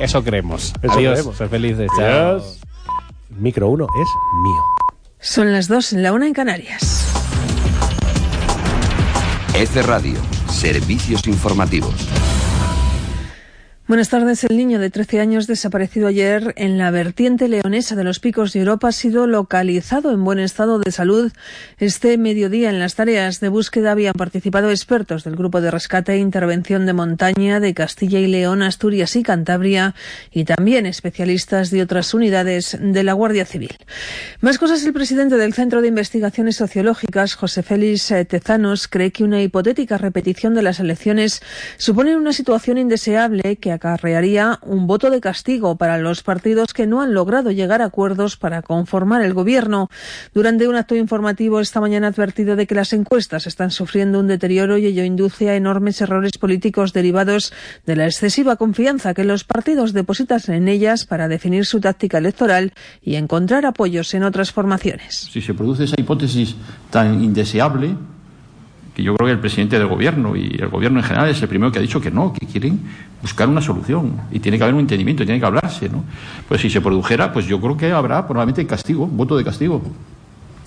Eso creemos. Eso Adiós. creemos. Ser felices. Adiós. Micro 1 es mío. Son las dos en la una en Canarias. F Radio, servicios informativos. Buenas tardes. El niño de 13 años desaparecido ayer en la vertiente leonesa de los Picos de Europa ha sido localizado en buen estado de salud. Este mediodía en las tareas de búsqueda habían participado expertos del Grupo de Rescate e Intervención de Montaña de Castilla y León, Asturias y Cantabria y también especialistas de otras unidades de la Guardia Civil. Más cosas, el presidente del Centro de Investigaciones Sociológicas, José Félix eh, Tezanos, cree que una hipotética repetición de las elecciones supone una situación indeseable que acarrearía un voto de castigo para los partidos que no han logrado llegar a acuerdos para conformar el gobierno. Durante un acto informativo esta mañana advertido de que las encuestas están sufriendo un deterioro y ello induce a enormes errores políticos derivados de la excesiva confianza que los partidos depositan en ellas para definir su táctica electoral y encontrar apoyos en otras formaciones. Si se produce esa hipótesis tan indeseable, que yo creo que el presidente del gobierno y el gobierno en general es el primero que ha dicho que no, que quieren buscar una solución y tiene que haber un entendimiento, tiene que hablarse, ¿no? Pues si se produjera, pues yo creo que habrá probablemente castigo, voto de castigo.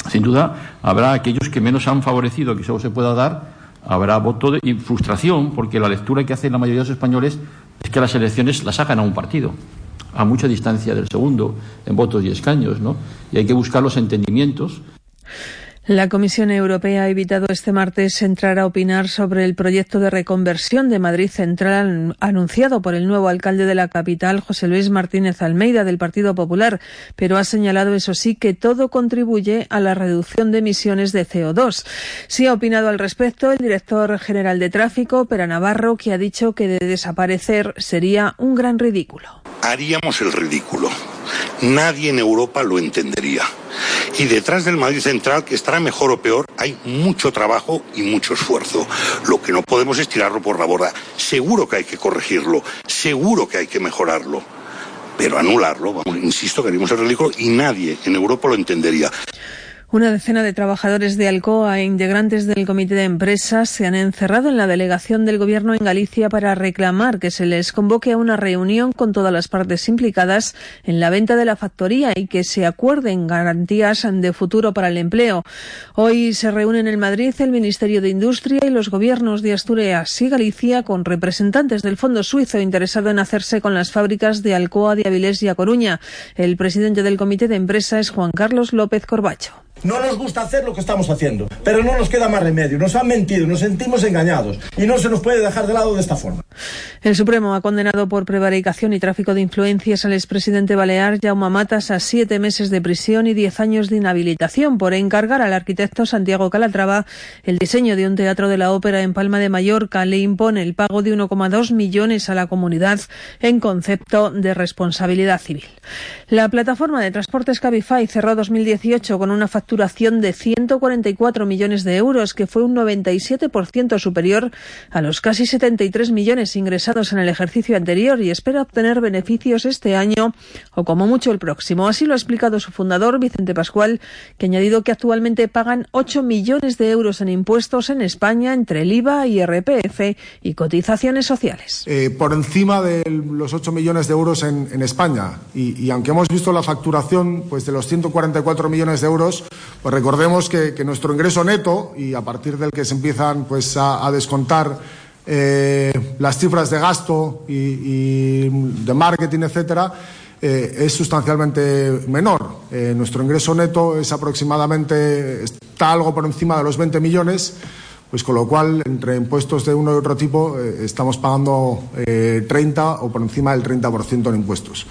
Sin duda habrá aquellos que menos han favorecido que eso se pueda dar, habrá voto de frustración, porque la lectura que hacen la mayoría de los españoles es que las elecciones las hagan a un partido a mucha distancia del segundo en votos y escaños, ¿no? Y hay que buscar los entendimientos. La Comisión Europea ha evitado este martes entrar a opinar sobre el proyecto de reconversión de Madrid Central anunciado por el nuevo alcalde de la capital, José Luis Martínez Almeida, del Partido Popular, pero ha señalado, eso sí, que todo contribuye a la reducción de emisiones de CO2. Sí ha opinado al respecto el director general de tráfico, Pera Navarro, que ha dicho que de desaparecer sería un gran ridículo. Haríamos el ridículo. Nadie en Europa lo entendería. Y detrás del Madrid Central, que estará mejor o peor, hay mucho trabajo y mucho esfuerzo. Lo que no podemos es tirarlo por la borda. Seguro que hay que corregirlo, seguro que hay que mejorarlo. Pero anularlo, vamos, insisto que haríamos el ridículo y nadie en Europa lo entendería. Una decena de trabajadores de Alcoa e integrantes del comité de empresas se han encerrado en la delegación del Gobierno en Galicia para reclamar que se les convoque a una reunión con todas las partes implicadas en la venta de la factoría y que se acuerden garantías de futuro para el empleo. Hoy se reúnen en Madrid el Ministerio de Industria y los gobiernos de Asturias y Galicia con representantes del Fondo Suizo interesado en hacerse con las fábricas de Alcoa de Avilés y A Coruña. El presidente del comité de empresa es Juan Carlos López Corbacho. No nos gusta hacer lo que estamos haciendo, pero no nos queda más remedio. Nos han mentido, nos sentimos engañados y no se nos puede dejar de lado de esta forma. El Supremo ha condenado por prevaricación y tráfico de influencias al expresidente balear Jaume Matas a siete meses de prisión y diez años de inhabilitación por encargar al arquitecto Santiago Calatrava el diseño de un teatro de la ópera en Palma de Mallorca. Le impone el pago de 1,2 millones a la comunidad en concepto de responsabilidad civil. La plataforma de transportes Cabify cerró 2018 con una facturación de 144 millones de euros, que fue un 97% superior a los casi 73 millones ingresados en el ejercicio anterior y espera obtener beneficios este año o como mucho el próximo. Así lo ha explicado su fundador, Vicente Pascual, que ha añadido que actualmente pagan 8 millones de euros en impuestos en España entre el IVA, IRPF y cotizaciones sociales. Eh, por encima de los 8 millones de euros en, en España y, y, aunque hemos visto la facturación pues, de los 144 millones de euros, pues recordemos que, nuestro ingreso neto y a partir del que se empiezan pues, a, descontar eh, las cifras de gasto y, de marketing, etcétera, eh, es sustancialmente menor. Eh, nuestro ingreso neto es aproximadamente, está algo por encima de los 20 millones, pues con lo cual, entre impuestos de uno y otro tipo, estamos pagando 30 o por encima del 30% en impuestos.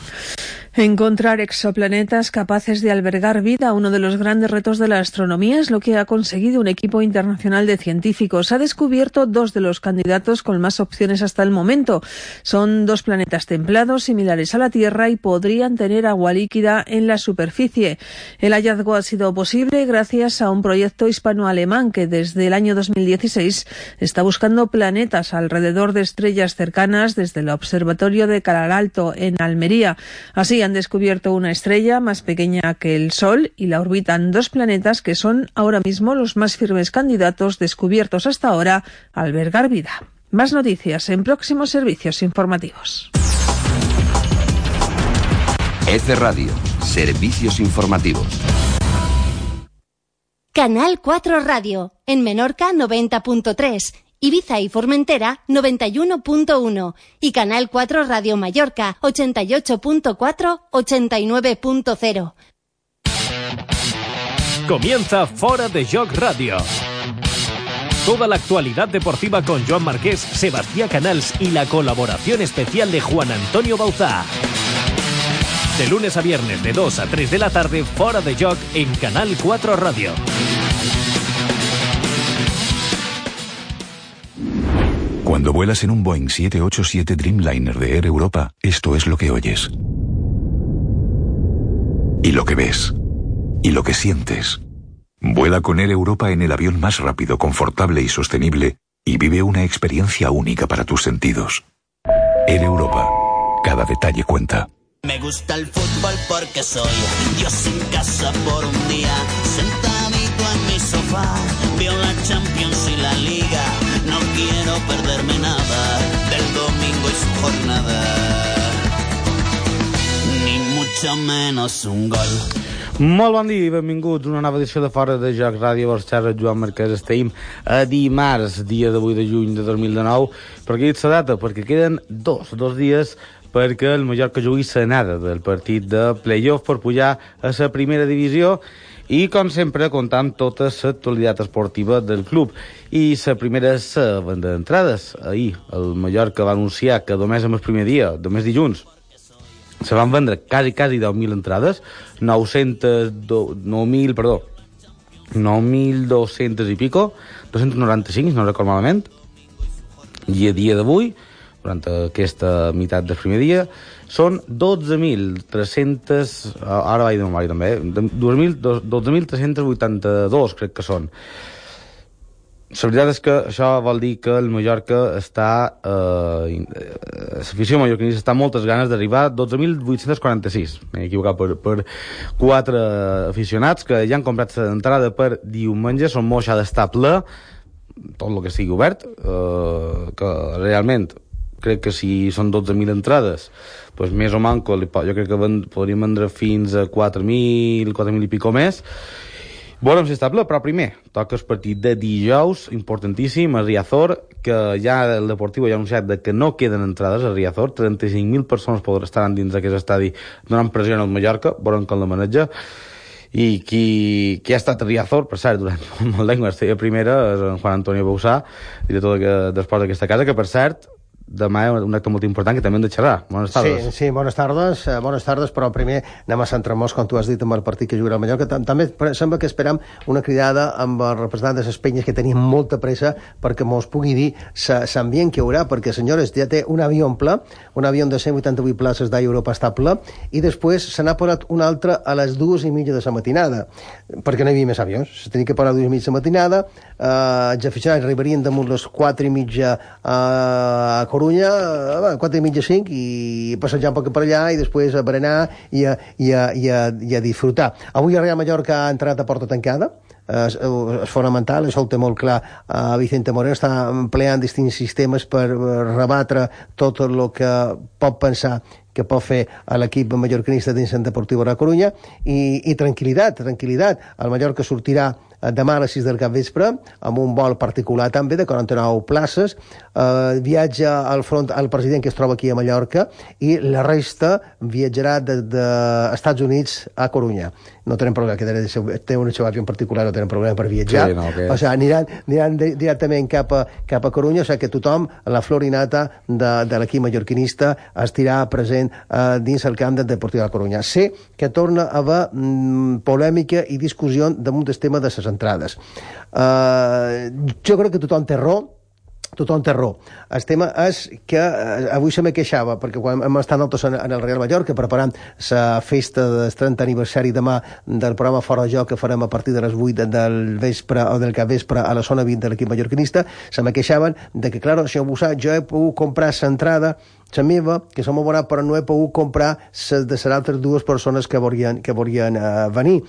Encontrar exoplanetas capaces de albergar vida, uno de los grandes retos de la astronomía, es lo que ha conseguido un equipo internacional de científicos. Ha descubierto dos de los candidatos con más opciones hasta el momento. Son dos planetas templados similares a la Tierra y podrían tener agua líquida en la superficie. El hallazgo ha sido posible gracias a un proyecto hispano-alemán que desde el año 2016 está buscando planetas alrededor de estrellas cercanas desde el Observatorio de Calaralto en Almería. Así han descubierto una estrella más pequeña que el Sol y la orbitan dos planetas que son ahora mismo los más firmes candidatos descubiertos hasta ahora a albergar vida. Más noticias en próximos servicios informativos. Jaez Radio, servicios informativos. Canal 4 Radio, en Menorca 90.3, Ibiza y Formentera 91.1 y Canal 4 Radio Mallorca 88.4, 89.0. Comienza Fora de Joc Radio. Toda la actualidad deportiva con Joan Marqués, Sebastián Canals y la colaboración especial de Juan Antonio Bauzá. De lunes a viernes de 2 a 3 de la tarde, Fora de Joc en Canal 4 Radio. Cuando vuelas en un Boeing 787 Dreamliner de Air Europa, esto es lo que oyes. Y lo que ves. Y lo que sientes. Vuela con Air Europa en el avión más rápido, confortable y sostenible y vive una experiencia única para tus sentidos. Air Europa. Cada detalle cuenta. Me gusta el fútbol porque soy Dios en casa por un día, sentadito en mi sofá, veo la Champions y la Liga, perderme nada del domingo y su jornada, ni mucho menos un gol. Molt bon dia i benvinguts a una nova edició de Fora de Jocs Ràdio a xarra Joan Marquès. Estem a dimarts, dia 8 de juny de 2019. Per què la data? Perquè queden dos, dos dies perquè el Mallorca jugui l'anada del partit de playoff per pujar a la primera divisió i, com sempre, comptar amb tota l'actualitat esportiva del club. I la primera és la venda d'entrades. Ahir el Mallorca va anunciar que només en el primer dia, només dilluns, se van vendre quasi, quasi 10.000 entrades, 900, 9.000, perdó, 9.200 i pico, 295, no record malament, i a dia d'avui, durant aquesta meitat del primer dia, són 12.300, ara vaig de memòria també, eh? 12.382 crec que són. La veritat és que això vol dir que el Mallorca està... Eh, L'afició mallorquinista està moltes ganes d'arribar a 12.846. M'he equivocat per, per quatre aficionats que ja han comprat l'entrada per diumenge. Són molt d'estar ple, tot el que sigui obert, eh, que realment crec que si són 12.000 entrades, pues més o manco, jo crec que podríem vendre fins a 4.000, 4.000 i pico més, Volem ser estable, però primer toca el partit de dijous, importantíssim, a Riazor, que ja el Deportiu ja ha anunciat de que no queden entrades a Riazor, 35.000 persones podran estar dins d'aquest estadi donant pressió al Mallorca, veurem com la maneja, i qui, qui ha estat a Riazor, per cert, durant molt d'any, la primera, és en Juan Antonio Bausà, director d'Esports d'aquesta casa, que per cert, demà un acte molt important que també hem de xerrar. Bones tardes. Sí, sí, bones tardes, eh, bones tardes, però primer anem a centrar-nos, com tu has dit, amb el partit que jugarà el Mallorca. També sembla que esperam una cridada amb el representant de les penyes que tenien molta pressa perquè mos pugui dir l'ambient que hi haurà, perquè, senyores, ja té un avió ple, un avió de 188 places d'Europa estable, i després se n'ha posat un altre a les dues i mitja de la matinada, perquè no hi havia més avions. Se tenia que parar a dues i mitja de la matinada, eh, els aficionats arribarien damunt les quatre i mitja eh, a Corunya, eh, 4 i mitja, 5, i passejar un poc per allà i després a berenar i a, i a, i a, i a disfrutar. Avui el Real Mallorca ha entrat a porta tancada, és, és fonamental, això ho té molt clar uh, Vicente Moreno, està empleant distints sistemes per rebatre tot el que pot pensar que pot fer a l'equip mallorquinista dins el Deportiu de la Corunya i, i tranquil·litat, tranquil·litat. El Mallorca sortirà Eh, demà a les 6 del cap vespre, amb un vol particular també de 49 places. Eh, viatja al front el president que es troba aquí a Mallorca i la resta viatjarà dels de, de Estats Units a Corunya. No tenen problema, que té un seu avió en particular, no tenen problema per viatjar. Sí, no, okay. O sigui, aniran, aniran directament cap a, cap a Corunya, o sigui que tothom, la florinata de, de l'equip mallorquinista, estirà present eh, dins el camp del Deportiu de Corunya. Sé que torna a haver mm, polèmica i discussió damunt del tema de les entrades. Uh, jo crec que tothom té raó, tothom té raó. El tema és que eh, avui se me queixava, perquè quan hem estat nosaltres en, en el Real Mallorca preparant la festa del 30 aniversari demà del programa Fora de Joc que farem a partir de les 8 del vespre o del cap vespre a la zona 20 de l'equip mallorquinista, se me queixaven de que, clar, senyor Bussà, jo he pogut comprar l'entrada la meva, que som abonat, però no he pogut comprar les de les altres dues persones que volien, que volien uh, venir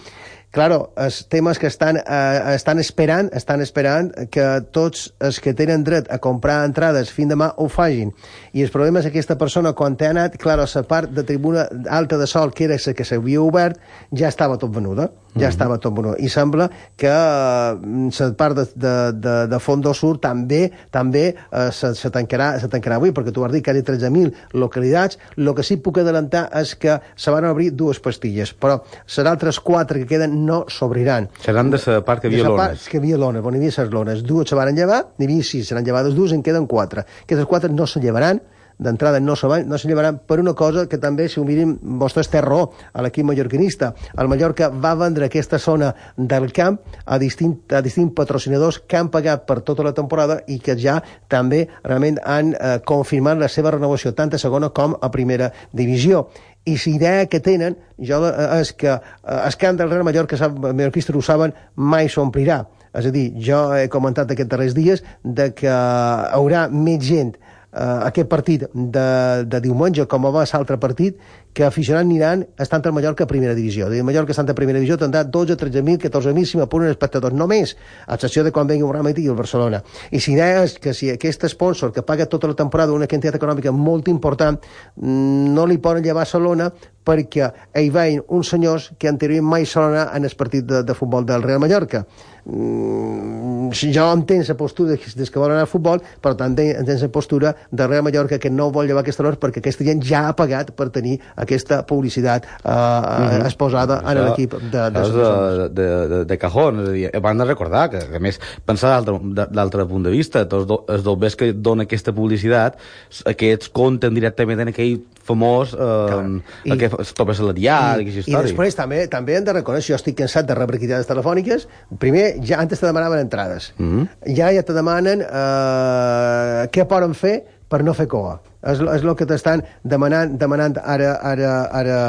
claro, els temes que estan, eh, estan esperant estan esperant que tots els que tenen dret a comprar entrades fins demà ho fagin. I el problema és que aquesta persona, quan té anat, claro, la part de tribuna alta de sol, que era la que s'havia obert, ja estava tot venuda. Ja mm -hmm. estava tot venut. I sembla que la part de, de, de, de Fondo Sur també també eh, se, se, tancarà, se tancarà avui, perquè tu has dit que hi ha 13.000 localitats. El que sí puc adelantar és que se van obrir dues pastilles, però serà altres quatre que queden no s'obriran. Seran de la part que havia lones. De la part que havia lones, on hi havia les lones. Dues se van llevar, n'hi havia sis, se n'han llevat dues, en queden quatre. Aquestes quatre no se llevaran, d'entrada no se, no se llevaran per una cosa que també, si ho mirin, vostès té raó a l'equip mallorquinista. El Mallorca va vendre aquesta zona del camp a distints a distint patrocinadors que han pagat per tota la temporada i que ja també realment han eh, confirmat la seva renovació tant a segona com a primera divisió i la idea que tenen jo, eh, és que eh, del Real Mallorca, mallorquistes ho saben, mai s'omplirà. És a dir, jo he comentat aquests darrers dies de que haurà més gent eh, aquest partit de, de diumenge, com va l'altre partit, que aficionats aniran a Santa Mallorca a primera divisió. De Mallorca a Santa primera divisió tindrà 12, 13.000, 14.000, si m'apuren espectadors, només, a excepció de quan vengui un Real i el Barcelona. I si és que si aquest sponsor que paga tota la temporada una quantitat econòmica molt important mm, no li poden llevar a Salona perquè hi veien uns senyors que anteriorment mai solen anar en el partit de, de futbol del Real Mallorca. Mm, jo entenc la postura des que volen anar al futbol, però també entenc la postura de Real Mallorca que no vol llevar aquesta hora perquè aquesta gent ja ha pagat per tenir aquesta publicitat eh, mm -hmm. exposada en l'equip de, de, de, de, de, de cajón, és a dir, hem de recordar que, a més, pensar d'altre punt de vista, tots els dobbers que dona aquesta publicitat, aquests compten directament en aquell famós eh, I, el que es topa salarial i, i, i després també també hem de reconèixer, jo estic cansat de rebre cridades telefòniques primer ja antes te demanaven entrades. Mm -hmm. Ja ja te demanen eh, què poden fer per no fer coa. És, és el que t'estan demanant, demanant ara, ara, ara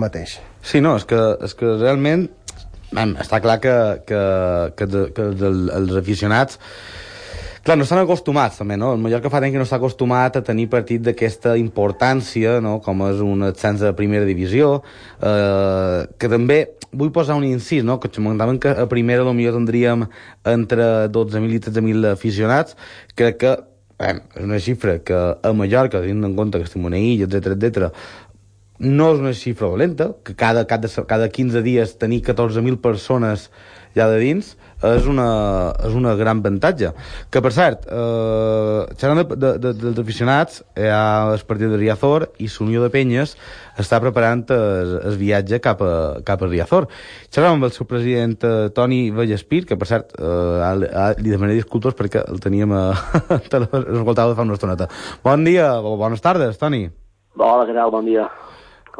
mateix. Sí, no, és que, és que realment man, està clar que, que, que, que, els aficionats Clar, no estan acostumats, també, no? El Mallorca fa temps que no està acostumat a tenir partit d'aquesta importància, no?, com és un ascens de primera divisió, eh, que també vull posar un incís, no?, que comentaven que a primera potser tindríem entre 12.000 i 13.000 aficionats, crec que eh, és una xifra que a Mallorca, tenint en compte que estem una illa, etc etc, no és una xifra dolenta, que cada, cada, cada 15 dies tenir 14.000 persones ja de dins, és una, és una gran avantatge. Que, per cert, eh, xerrant de, de, de, dels aficionats, hi ha el partit de Riazor i l'Unió de Penyes està preparant el, el viatge cap a, cap a Riazor. Xerràvem amb el seu president eh, Toni Vallespir, que, per cert, eh, li demanaré disculpes perquè el teníem a... escoltava fa una estoneta. Bon dia, o bones tardes, Toni. Hola, què tal? Bon dia.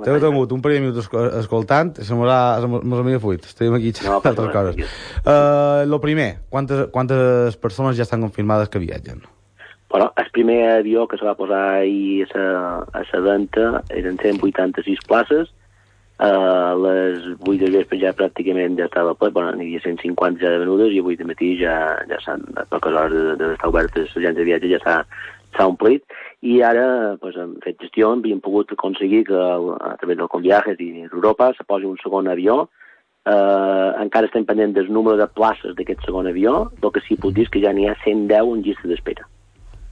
T'he tingut un parell de minuts escoltant, se mos havia fuit. Estem aquí xerrant no, altres coses. Uh, lo primer, quantes, quantes persones ja estan confirmades que viatgen? Bueno, el primer avió que se va posar ahir a a la venda eren 186 places, a les 8 de vespre ja pràcticament ja estava ple, bueno, n'hi havia 150 ja de venudes i avui de matí ja, ja s'han, a poques hores d'estar obertes l'agència de viatge ja s'ha omplit i ara pues, hem fet gestió, hem pogut aconseguir que a través del Conviajes i d'Europa se posi un segon avió. Eh, encara estem pendent del número de places d'aquest segon avió, el que sí puc dir és que ja n'hi ha 110 en llista d'espera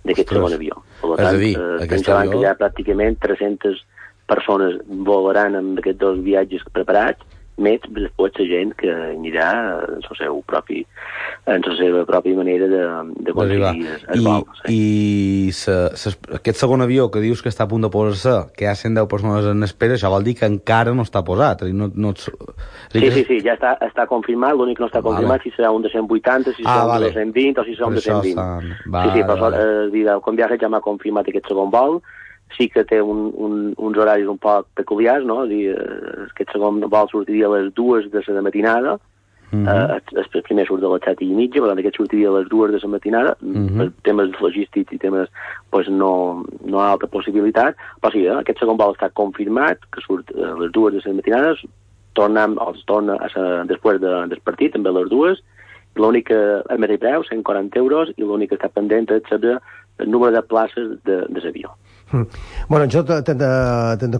d'aquest segon avió. Per tant, dir, eh, avió... que ja pràcticament 300 persones volaran amb aquests dos viatges preparats més després la gent que anirà en la seu propi en la seva pròpia manera de, de aconseguir el vol. I, i sa, sa, aquest segon avió que dius que està a punt de posar-se, que hi ha 110 persones en espera, això vol dir que encara no està posat. No, no ets... Sí, sí, sí, ja està, està confirmat, l'únic que no està confirmat vale. si serà un de 180, si serà ah, vale. un de 120 o si serà un de 120. Vale, sí, sí, però vale. eh, com viatge ja m'ha confirmat aquest segon vol, sí que té un, un, uns horaris un poc peculiars, no? dir, eh, aquest segon vol sortiria a les dues de la matinada, Uh -huh. uh, el primer surt de les set i mitja, per tant aquest sortiria a les dues de la matinada, uh -huh. per temes logístics i temes pues, no, no hi ha altra possibilitat, però sí, eh, aquest segon vol està confirmat, que surt a les dues de la matinada, tornem, els torna a sa, després de, del partit, també a les dues, l'únic que, el mateix preu, 140 euros, i l'únic que està pendent és saber el número de places de, de l'avió. Mm. Bueno, jo t'he de,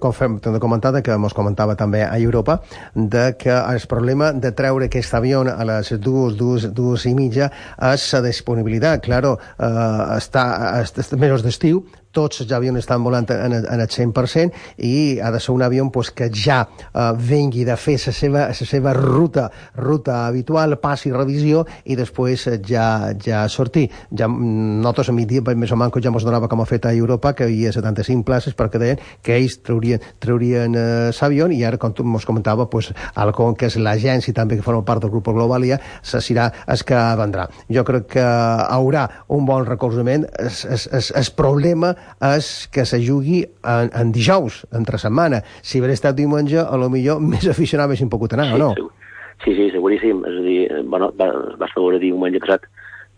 comentar que ens comentava també a Europa de que el problema de treure aquest avió a les dues, dues, dues i mitja és la disponibilitat. Claro, eh, està, està mesos d'estiu, tots els avions estan volant en, en el 100% i ha de ser un avió pues, que ja eh, vengui de fer la seva, la seva ruta, ruta habitual, passi revisió i després ja, ja sortir. Ja, mm, nosaltres a migdia, més o manco, ja ens donava com ha fet a Europa, que hi havia 75 places perquè deien que ells traurien, traurien eh, i ara, com tu ens comentava, pues, Alcon, que és l'agència també que forma part del grup Globalia, se serà el que vendrà. Jo crec que haurà un bon recolzament. El problema és que se jugui en, en dijous, entre setmana. Si hagués estat diumenge, a lo millor més aficionats haguessin pogut anar, sí, o no? Sí, sí, seguríssim. És a dir, bueno, va, vas veure diumenge passat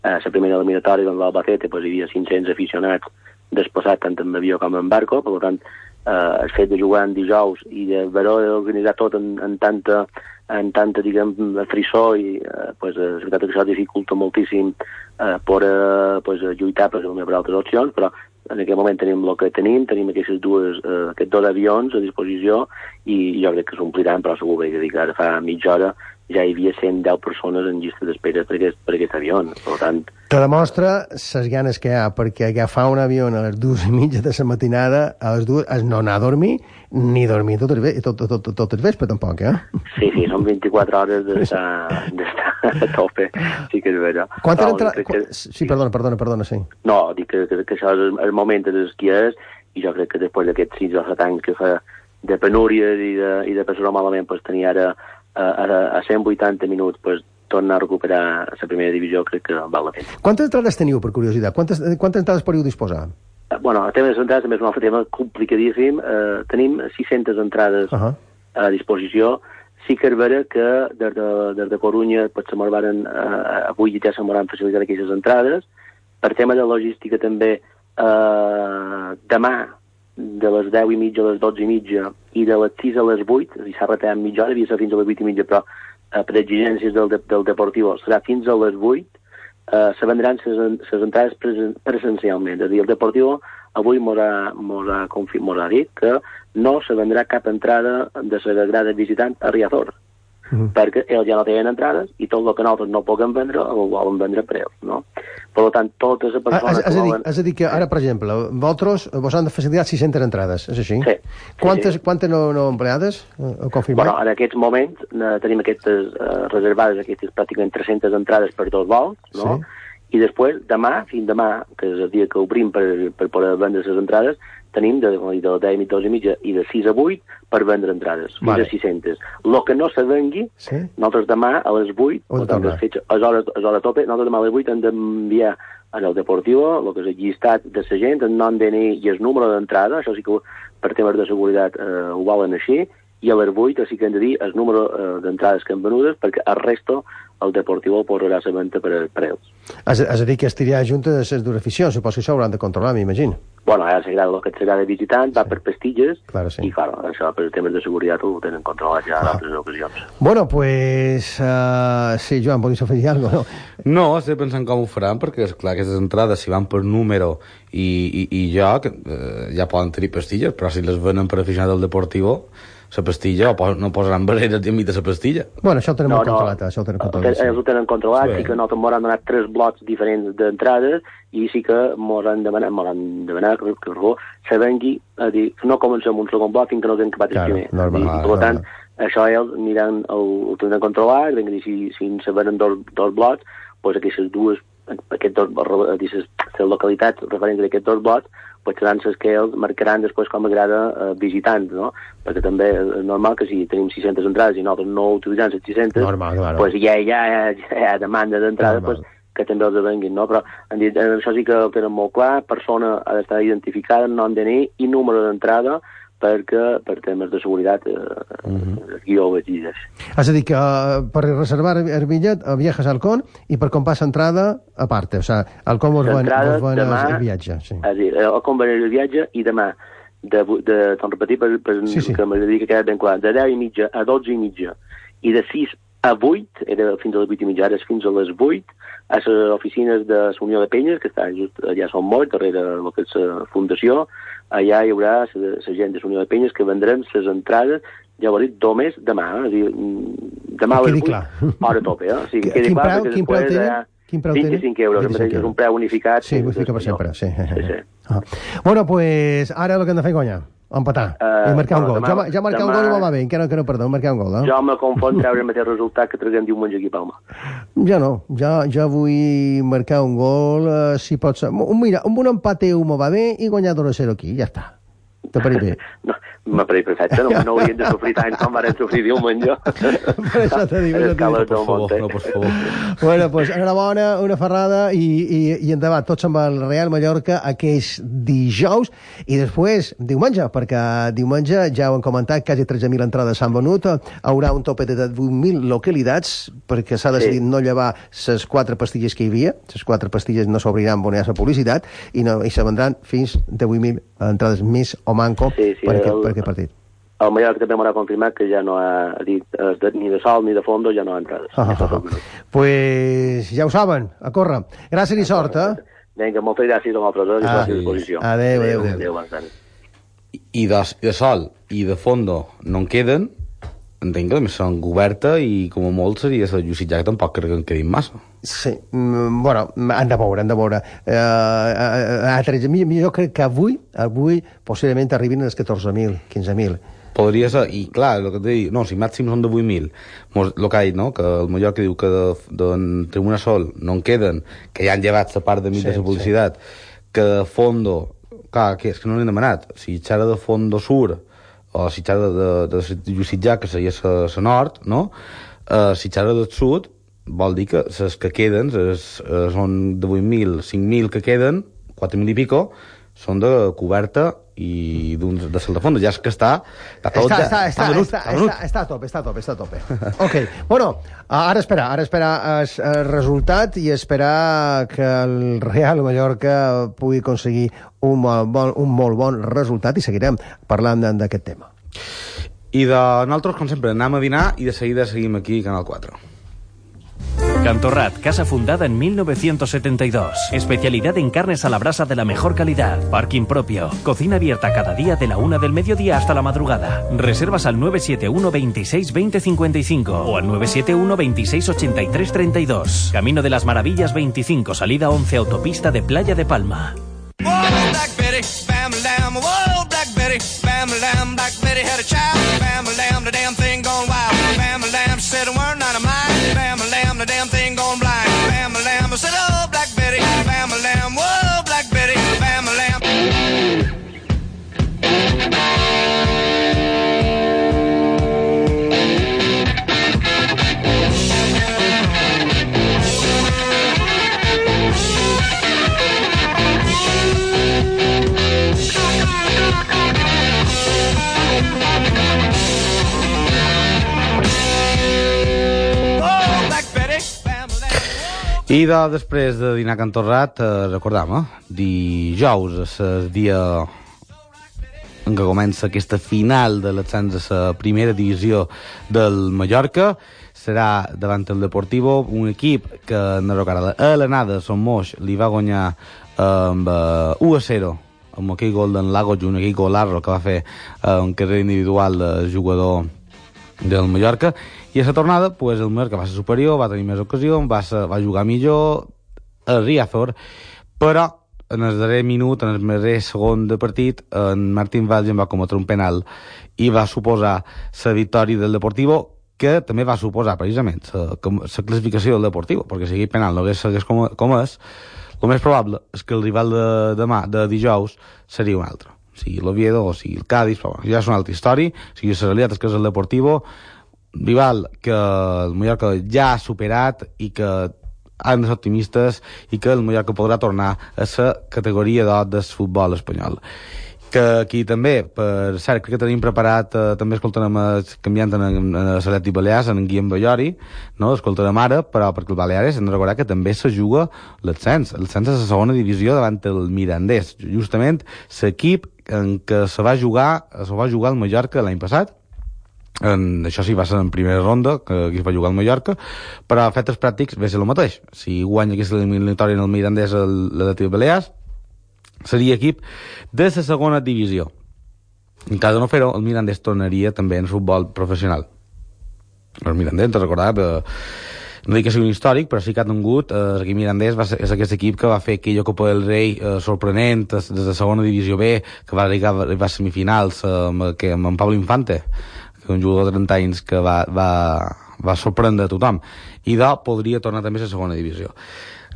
a la primera eliminatòria doncs, l'Albacete pues, hi havia 500 aficionats desplaçats tant en avió com en barco, per tant, eh, el fet de jugar en dijous i de veure organitzar tot en, en tanta en tanta, diguem, frisó i eh, pues, eh, la veritat que això dificulta moltíssim eh, per eh, pues, lluitar per, per altres opcions, però en aquest moment tenim el que tenim, tenim aquestes dues, eh, aquests dos avions a disposició i jo crec que s'ompliran, però segur que que ara fa mitja hora ja hi havia 110 persones en llista d'espera per, aquest, per aquest avió. Per tant... Te demostra les ganes que hi ha, perquè agafar un avió a les dues i mitja de la matinada, a les dues, és no anar a dormir, ni dormir tot el, tot, tot, tot, tot el vespre, tampoc, eh? Sí, sí, són 24 hores d'estar a tope, sí que és vera. Quan no, entra... que... Sí, perdona, perdona, perdona, sí. No, dic que, que, que això és el, el moment de qui és, i jo crec que després d'aquests 6 o 7 anys que fa de penúries i de, i de passar malament, pues, tenir ara a, a 180 minuts pues, tornar a recuperar la primera divisió crec que val la pena. Quantes entrades teniu, per curiositat? Quantes, quantes entrades podeu disposar? Eh, bueno, el tema de les entrades també és un altre tema complicadíssim. Eh, tenim 600 entrades uh -huh. a disposició. Sí que és vera que des de, des de Corunya pues, se varen, eh, avui ja se m'hauran facilitat aquestes entrades. Per tema de logística també, eh, demà de les 10 i mitja a les 12 i mitja i de les 6 a les 8, és a dir, s'ha retallat mitja hora, havia ser fins a les 8 i mitja, però eh, per exigències del, de, del Deportivo serà fins a les 8, eh, se vendran les entrades presen, presencialment. És a dir, el Deportivo avui mos ha, ha, ha dit que no se vendrà cap entrada de la grada visitant a Riazor. -huh. Mm-hmm. perquè ells ja no tenen entrades i tot el que nosaltres no puguem vendre ho volen vendre a preu, no? Per tant, totes les persones... Ah, és, és, a dir, és a dir, que ara, per exemple, vosaltres vos han de facilitar 600 entrades, és així? Sí. Quantes, sí. quantes no, no empleades? Ho confirmat? Bueno, en aquests moments eh, tenim aquestes eh, reservades, aquestes pràcticament 300 entrades per dos vols, no? Sí. I després, demà, fins demà, que és el dia que obrim per, per poder vendre les entrades, tenim de, de 10 i 2 i mitja i de 6 a 8 per vendre entrades, fins vale. a 600. El que no se vengui, sí? nosaltres demà a les 8, nosaltres fets, a hora, a hora tope, nosaltres demà a les 8 hem d'enviar en el Deportivo, el que és el llistat de la gent, el nom DNI i el número d'entrada, això sí que per temes de seguretat eh, ho volen així, i a les 8 sí que hem de dir el número eh, d'entrades que han venudes, perquè el resto el Deportivo posarà la venda per preus. És, és a dir, que estiria junta de les dues aficions, suposo que això hauran de controlar, m'imagino. Bueno, ara s'agrada el que s'agrada visitant, va sí. per pastilles, claro, sí. i clar, això per temes de seguretat ho tenen controlat ja en altres ocasions. Bueno, pues... Uh, sí, Joan, podies afegir alguna cosa, no? No, estic pensant com ho faran, perquè, és clar, aquestes entrades, si van per número i, i, i joc, eh, ja poden tenir pastilles, però si les venen per aficionat del Deportivo, la pastilla, o no posaran barreres i de la pastilla. Bueno, això ho tenen no, no, controlat, això ho tenen controlat. Sí. Ells ho tenen controlat, sí, que nosaltres m'hauran donat tres blocs diferents d'entrades i sí que m'hauran demanat, m'hauran demanat que, que, que se vengui a dir, no comencem un segon bloc fins que no tenen capat claro, primer. Normal, I, per tant, normal. això ells aniran, el, ho tenen controlat, dir, si, si se venen dos, dos blocs, doncs aquestes dues, aquests dos, aquestes localitats referents a aquests dos blocs, les que ells marcaran després com agrada eh, visitants, no? Perquè també és normal que si tenim 600 entrades i nosaltres no utilitzem les 600, normal, claro. pues ja, ja, ja, ja hi ha demanda d'entrada, pues, que també els venguin, no? Però han dit, eh, això sí que ho tenen molt clar, persona ha d'estar identificada, nom DNI i número d'entrada, perquè per temes de seguretat eh, uh mhm. -huh. aquí ho exigeix. És a dir, que uh, per reservar el bitllet uh, viatges al CON i per comprar l'entrada a part, o sigui, el CON vos ven, vos ven demà, el viatge. Sí. És a dir, el CON ven el viatge i demà de, de, a repetir per, per sí, sí. que m'agradaria que quedi ben clar, de 10 i mitja a 12 i mitja i de 6 a 8, era fins a les 8 i mitja, ara és fins a les 8, a les oficines de la Unió de Penyes, que estan just allà són molt, darrere el que és la fundació, allà hi haurà la gent de la Unió de Penyes que vendrem les entrades ja ho he dit, només demà, eh? és a dir, mm, demà a les 8, hora tope, eh? O sigui, quedi quin clar preu, quin preu tenen? Quin preu 25 euros, 25 euros. és un preu unificat. Sí, unificat per sempre, sí. sí, sí. Ah. Bueno, pues ara el que hem de fer, conya, empatar uh, i marcar un gol. Demà, ja, ja marcar demà... un gol no va bé, encara que no, perdó, marcar un gol, no? Jo me confon treure el mateix resultat que traguem diumenge aquí Palma. Ja no, ja, ja vull marcar un gol, uh, si pot ser... Mira, amb un empat EU me va bé i guanyar 2 0 aquí, ja està. Te pareix bé? No, m'ha pareix perfecte, no, no hauríem de sofrir tant com vam sofrir diumenge. per això t'he dit, per això Per favor, no, per favor. Bueno, pues enhorabona, una ferrada i, i, i endavant, tots amb el Real Mallorca aquest dijous i després diumenge, perquè diumenge ja ho hem comentat, quasi 13.000 entrades s'han venut, haurà un tope de 8.000 localitats perquè s'ha decidit sí. no llevar les quatre pastilles que hi havia, les quatre pastilles no s'obriran on hi ha la publicitat i, no, i se vendran fins de 8.000 entrades més o manco sí, sí, per, aquest, el, per aquest partit. El Mallorca també m'ha confirmat que ja no ha dit eh, de, ni de sol ni de fondo, ja no ha entrades. Ah, ah, ah. Pues ja ho saben, a córrer. Gràcies i sort, eh? Vinga, moltes gràcies a vosaltres, a Ah, disposició. Adéu, adéu, adéu. adéu. I de, i de sol i de fondo no en queden, entenc que també són coberta i com a molt seria la Llucitjà que tampoc crec que en quedin massa. Sí, mm, bueno, han de veure, han de veure. Eh, a, a, a 13.000, jo crec que avui, avui possiblement arribin als 14.000, 15.000. Podria ser, i clar, el que t'he dit, no, si màxim són de 8.000, mos- el que ha dit, no?, que el Mallorca diu que de, de, de una sol no en queden, que ja han llevat la part de mig Sí, de la publicitat, que de fondo, clar, que és que no n'hem demanat, si xara de fondo sur, o si xara de, de, de Llucitjà, que seria la la nord, no?, uh, si xara del sud, vol dir que les que queden es, es, són de 8.000, 5.000 que queden, 4.000 i pico, són de coberta i d'uns de sal de fons. Ja és que està... Està Està, ja, està, està, està, està, està a tope, està a tope, està a tope. ok, bueno, ara espera, ara espera el, el resultat i esperar que el Real Mallorca pugui aconseguir un bon, un molt bon resultat i seguirem parlant d'aquest tema. I de nosaltres, com sempre, anem a dinar i de seguida seguim aquí, Canal 4. Cantorrat, casa fundada en 1972. Especialidad en carnes a la brasa de la mejor calidad. Parking propio. Cocina abierta cada día de la una del mediodía hasta la madrugada. Reservas al 971 26 20 55 o al 971 26 83 32. Camino de las Maravillas 25, salida 11, autopista de Playa de Palma. Black I de, després de dinar a Can Torrat, eh, recordam, eh, dijous, és el dia en què comença aquesta final de l'ascens a la primera divisió del Mallorca. Serà davant el Deportivo, un equip que no recorda a l'anada, Son Moix, li va guanyar eh, amb eh, 1 a 0 amb aquell gol d'en Lago, un aquell golarro que va fer eh, un carrer individual del jugador del Mallorca i a la tornada pues, el Mallorca va ser superior, va tenir més ocasions, va, ser, va jugar millor el Riazor, però en el darrer minut, en el darrer segon de partit, en Martín Valls va cometre un penal i va suposar la victòria del Deportivo que també va suposar precisament la classificació del Deportivo, perquè si aquell penal no hagués segueix com, com és, el més probable és que el rival de demà, de dijous, seria un altre. O sigui l'Oviedo o sigui el Cádiz, però bueno, ja és una altra història. O sigui, la realitat és que és el Deportivo, rival que el Mallorca ja ha superat i que han de ser optimistes i que el Mallorca podrà tornar a la categoria d'or del futbol espanyol. Que aquí també, per cert, crec que tenim preparat, eh, també escoltarem eh, canviant en, en, en Saleti Balears, en Guillem Ballori, no? escoltarem ara, però perquè el Baleares hem de recordar que també se juga l'ascens, l'ascens és la segona divisió davant el Mirandés, justament l'equip en què se va jugar, se va jugar el Mallorca l'any passat, en, això sí va ser en primera ronda que aquí es va jugar al Mallorca. Però a efectes pràctics ve ser el mateix. Si guanya aquesta eliminatòria en el Mirandès l'Atlètic Balears seria equip de la segona divisió. En cas de no fer-ho el Mirandès tornaria també en futbol professional. El Mirandès, te recordar eh, no dic que sigui un històric, però sí que ha tingut eh, l'equip mirandès va ser, és aquest equip que va fer aquella Copa del Rei eh, sorprenent des, des de segona divisió B, que va arribar a semifinals eh, amb, que, amb en Pablo Infante un jugador de 30 anys que va, va, va sorprendre a tothom i de podria tornar també a la segona divisió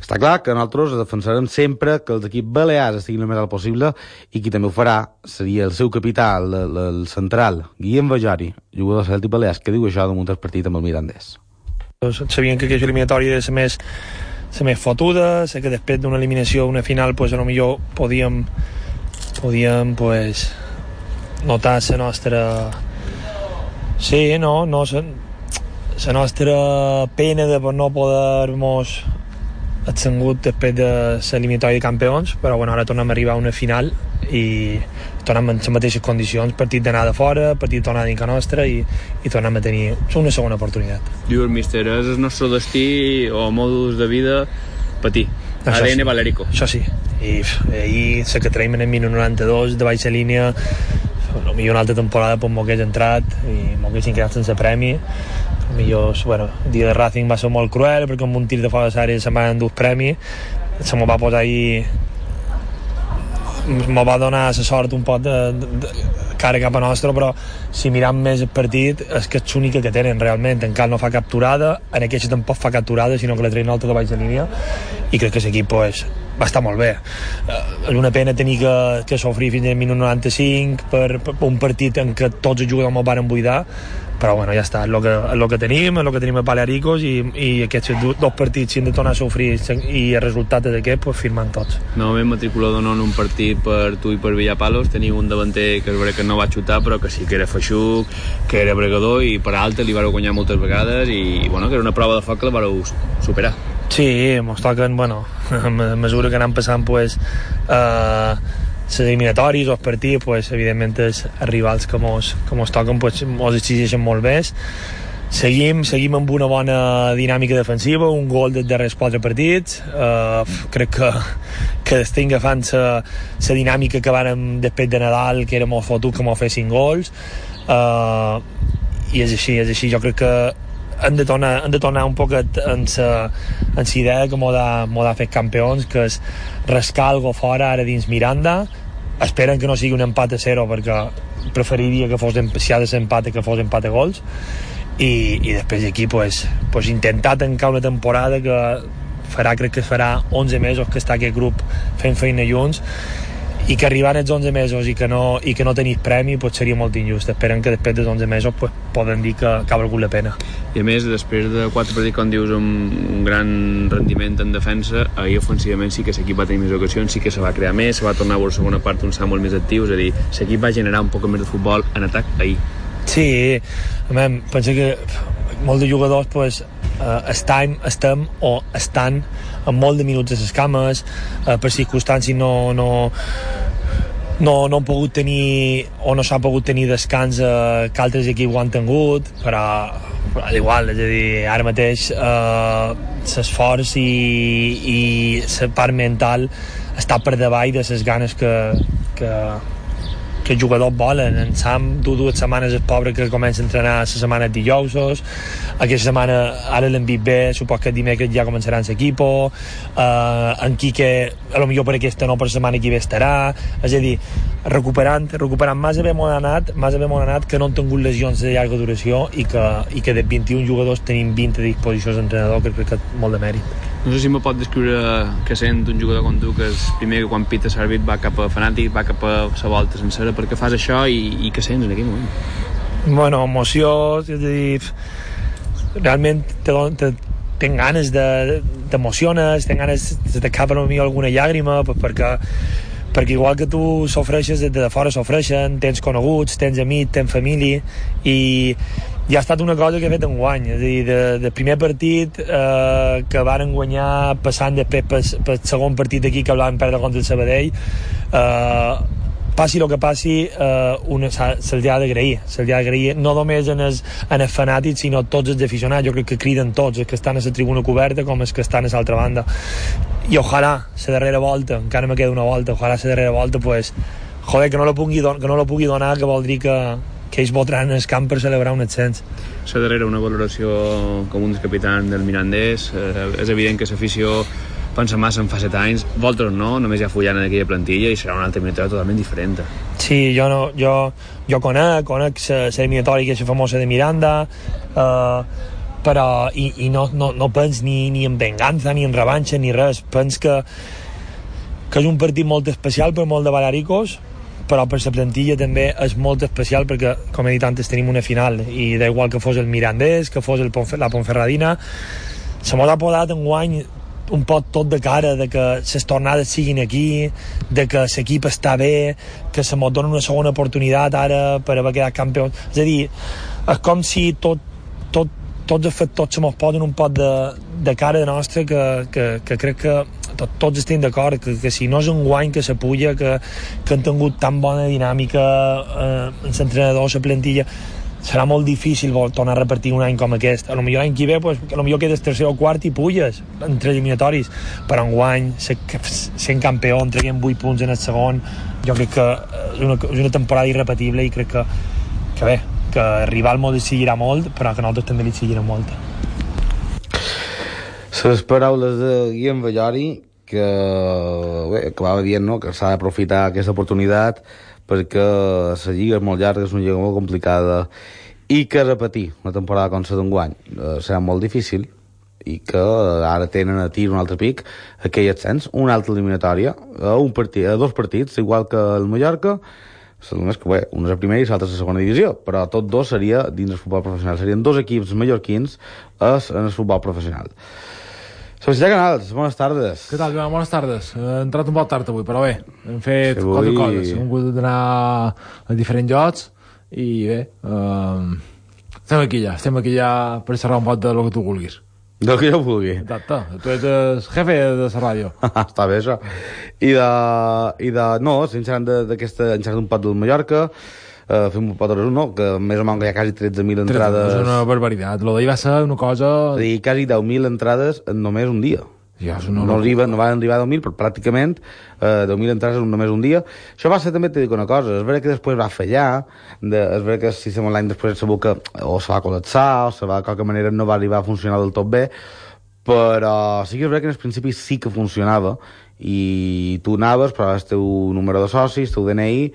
està clar que nosaltres defensarem sempre que els equips balears estiguin el més alt possible i qui també ho farà seria el seu capital, el, el central, Guillem Bajari, jugador de Celtic Balears, que diu això de muntar el partit amb el Mirandès. Sabien que aquesta eliminatòria és més, la més fotuda, sé que després d'una eliminació, una final, pues, a lo millor podíem, podíem pues, notar la nostra Sí, no, no, la nostra pena de no poder-nos atzengut després de la eliminatòria de campions, però bueno, ara tornem a arribar a una final i tornem en les mateixes condicions, partit d'anar de fora, partit de tornar dintre nostra i, i tornem a tenir una segona oportunitat. Diu el míster, és el nostre destí o modus de vida patir. Això ADN sí. Valerico. Això sí. I ahir sé que traiem en el minut 92 de baixa línia potser una altra temporada pues, m'ho hagués entrat i m'ho haguessin quedat sense premi. Millor, bueno, el dia de Racing va ser molt cruel perquè amb un tir de fora de sèrie se'n van endur premi se m'ho va posar ahir m'ho va donar la sort un pot de, de, de cara cap a nostre, però si miram més el partit és que és l'única que tenen realment. En Cal no fa capturada, en aquest tampoc fa capturada sinó que la treien alta de baix de línia. I crec que l'equip pues, va estar molt bé eh, és una pena tenir que, que sofrir fins al minut 95 per, per, un partit en què tots els jugadors m'ho van buidar però bueno, ja està, és el que, el que tenim, el que tenim a Balearicos i, i aquests dos partits si han de tornar a sofrir i el resultat és aquest, pues firmen tots. Novament matriculador no en un partit per tu i per Villapalos, teniu un davanter que és que no va xutar però que sí que era feixuc, que era bregador i per alta li vareu guanyar moltes vegades i bueno, que era una prova de foc que la vareu superar. Sí, mos toquen, bueno, a mesura que anem passant pues, eh, les eliminatòries o els partits, pues, evidentment els rivals que mos, que mos toquen pues, mos exigeixen molt més. Seguim, seguim amb una bona dinàmica defensiva, un gol dels darrers quatre partits uh, crec que, que estem agafant la dinàmica que vàrem després de Nadal que era molt fotut que m'ho fessin gols uh, i és així, és així. Jo crec que hem de tornar, hem de tornar un poc en la idea que m'ho de fer campions que és rascar algo fora ara dins Miranda. Esperen que no sigui un empat a zero perquè preferiria que fos si ha de ser empat que fos empat a gols. I, i després d'aquí pues, pues intentar tancar una temporada que farà, crec que farà 11 mesos que està aquest grup fent feina junts i que arribant els 11 mesos i que no, i que no tenis premi pues seria molt injust. Esperen que després dels 11 mesos pues, poden dir que, que ha valgut la pena. I a més després de quatre partits com dius amb un gran rendiment en defensa ahir ofensivament sí que l'equip va tenir més ocasions sí que se va crear més, se va tornar a veure segona part on està molt més actiu, és a dir, l'equip va generar un poc més de futbol en atac ahir. Sí, a mi, penso que molts de jugadors pues, eh, estan, estem o estan amb molt de minuts a les cames eh, per circumstàncies no, no, no, no han pogut tenir o no s'ha pogut tenir descans eh, que altres equips ho han tingut però, però igual, és a dir, ara mateix eh, l'esforç i, i la part mental està per davall de les ganes que, que, que els jugadors volen. En Sam du dues setmanes el pobre que comença a entrenar la setmana dijousos, aquesta setmana ara l'hem vist bé, supos que dimecres ja començarà en l'equip, uh, en Quique, a lo millor per aquesta no, per setmana que ve estarà, és a dir, recuperant, recuperant massa bé molt anat, massa bé molt anat que no han tingut lesions de llarga duració i que, i que de 21 jugadors tenim 20 a disposició d'entrenador, que crec que molt de mèrit. No sé si me pot descriure que sent un jugador com tu, que és primer que quan pita l'àrbit va cap a fanàtic, va cap a la volta sencera, perquè fas això i, i què sents en aquell moment? Bueno, emoció, és a dir, realment te, te, tenc ganes de, t'emociones, tenc ganes, de te cap a mi alguna llàgrima, perquè perquè igual que tu sofreixes, des de fora sofreixen, tens coneguts, tens amics, tens família, i, i ha estat una cosa que he fet en guany, és a dir, de, de primer partit eh, que varen guanyar passant després pel, pel segon partit aquí que van perdre contra el Sabadell eh, passi el que passi eh, se'ls ha d'agrair se'ls ha d'agrair no només en els, en els fanàtics sinó tots els aficionats jo crec que criden tots els que estan a la tribuna coberta com els que estan a l'altra banda. I ojalà la darrera volta encara me queda una volta ojalà la darrera volta pues, joder, que no la pugui, que no la pugui donar que vol dir que, que ells votaran el camp per celebrar un ascens. La darrera una valoració com un capitans del Mirandés eh, és evident que l'afició pensa massa en fa set anys, vosaltres no, només hi ha fullant en aquella plantilla i serà una altra eliminatòria totalment diferent. Sí, jo, no, jo, jo conec, conec l'eliminatòria que és famosa de Miranda, eh, però i, i no, no, no pens ni, ni en venganza, ni en revanxa, ni res, pens que, que és un partit molt especial per molt de Balaricos, però per la plantilla també és molt especial perquè, com he dit antes, tenim una final i da igual que fos el Mirandés, que fos el Ponfer la Ponferradina, se m'ha podat en guany un poc tot de cara de que les tornades siguin aquí, de que l'equip està bé, que se m'ho dona una segona oportunitat ara per haver quedat campió. És a dir, és com si tot, tot, tots els factors se mos poden un poc de, de cara de nostra que, que, que crec que tot, tots estem d'acord que, que si no és un guany que s'apuja que, que han tingut tan bona dinàmica eh, l'entrenador, la plantilla serà molt difícil tornar a repetir un any com aquest. A lo millor l'any que ve, pues, a lo millor quedes tercer o quart i pulles entre eliminatoris, però en guany, sent campió, treguem 8 punts en el segon, jo crec que és una, és una temporada irrepetible i crec que, que bé, que el rival m'ho decidirà molt, però que nosaltres també li decidirem molt. Les paraules de Guillem Vallori, que bé, acabava dient no? que s'ha d'aprofitar aquesta oportunitat perquè la lliga és molt llarga, és una lliga molt complicada i que repetir una temporada com la d'enguany eh, serà molt difícil i que ara tenen a tir un altre pic aquell ascens, una altra eliminatòria a, un partit, a dos partits, igual que el Mallorca només que bé, un és a primera i l'altre és a segona divisió, però tot dos seria dins el futbol professional, serien dos equips mallorquins en el futbol professional. Sebastià Canals, bones tardes. Què tal, Joan? Bones tardes. He entrat un poc tard avui, però bé, hem fet sí, avui... coses. Hem hagut d'anar a diferents llocs i bé, um, estem aquí ja, estem aquí ja per xerrar un poc de lo que tu vulguis. Del que jo vulgui. Exacte. Tu ets jefe de la ràdio. Està bé, això. I de... I de no, estem xerrant d'aquesta... Xerrat un poc del Mallorca, eh, fem un pot no? que més o menys hi ha quasi 13.000 entrades... És una barbaritat, lo d'ahir va ser una cosa... És dir, quasi 10.000 entrades en només un dia. Ja, no, no, arriba, no van arribar a 10.000, però pràcticament eh, 10.000 entrades en només un dia. Això va ser també, t'he dit una cosa, és veritat que després va fallar, de, és veritat que el sistema online després segur que o se va col·lapsar, o se va, de qualque manera no va arribar a funcionar del tot bé, però sí que és veritat que en el principi sí que funcionava, i tu anaves, però el teu número de socis, teu DNI,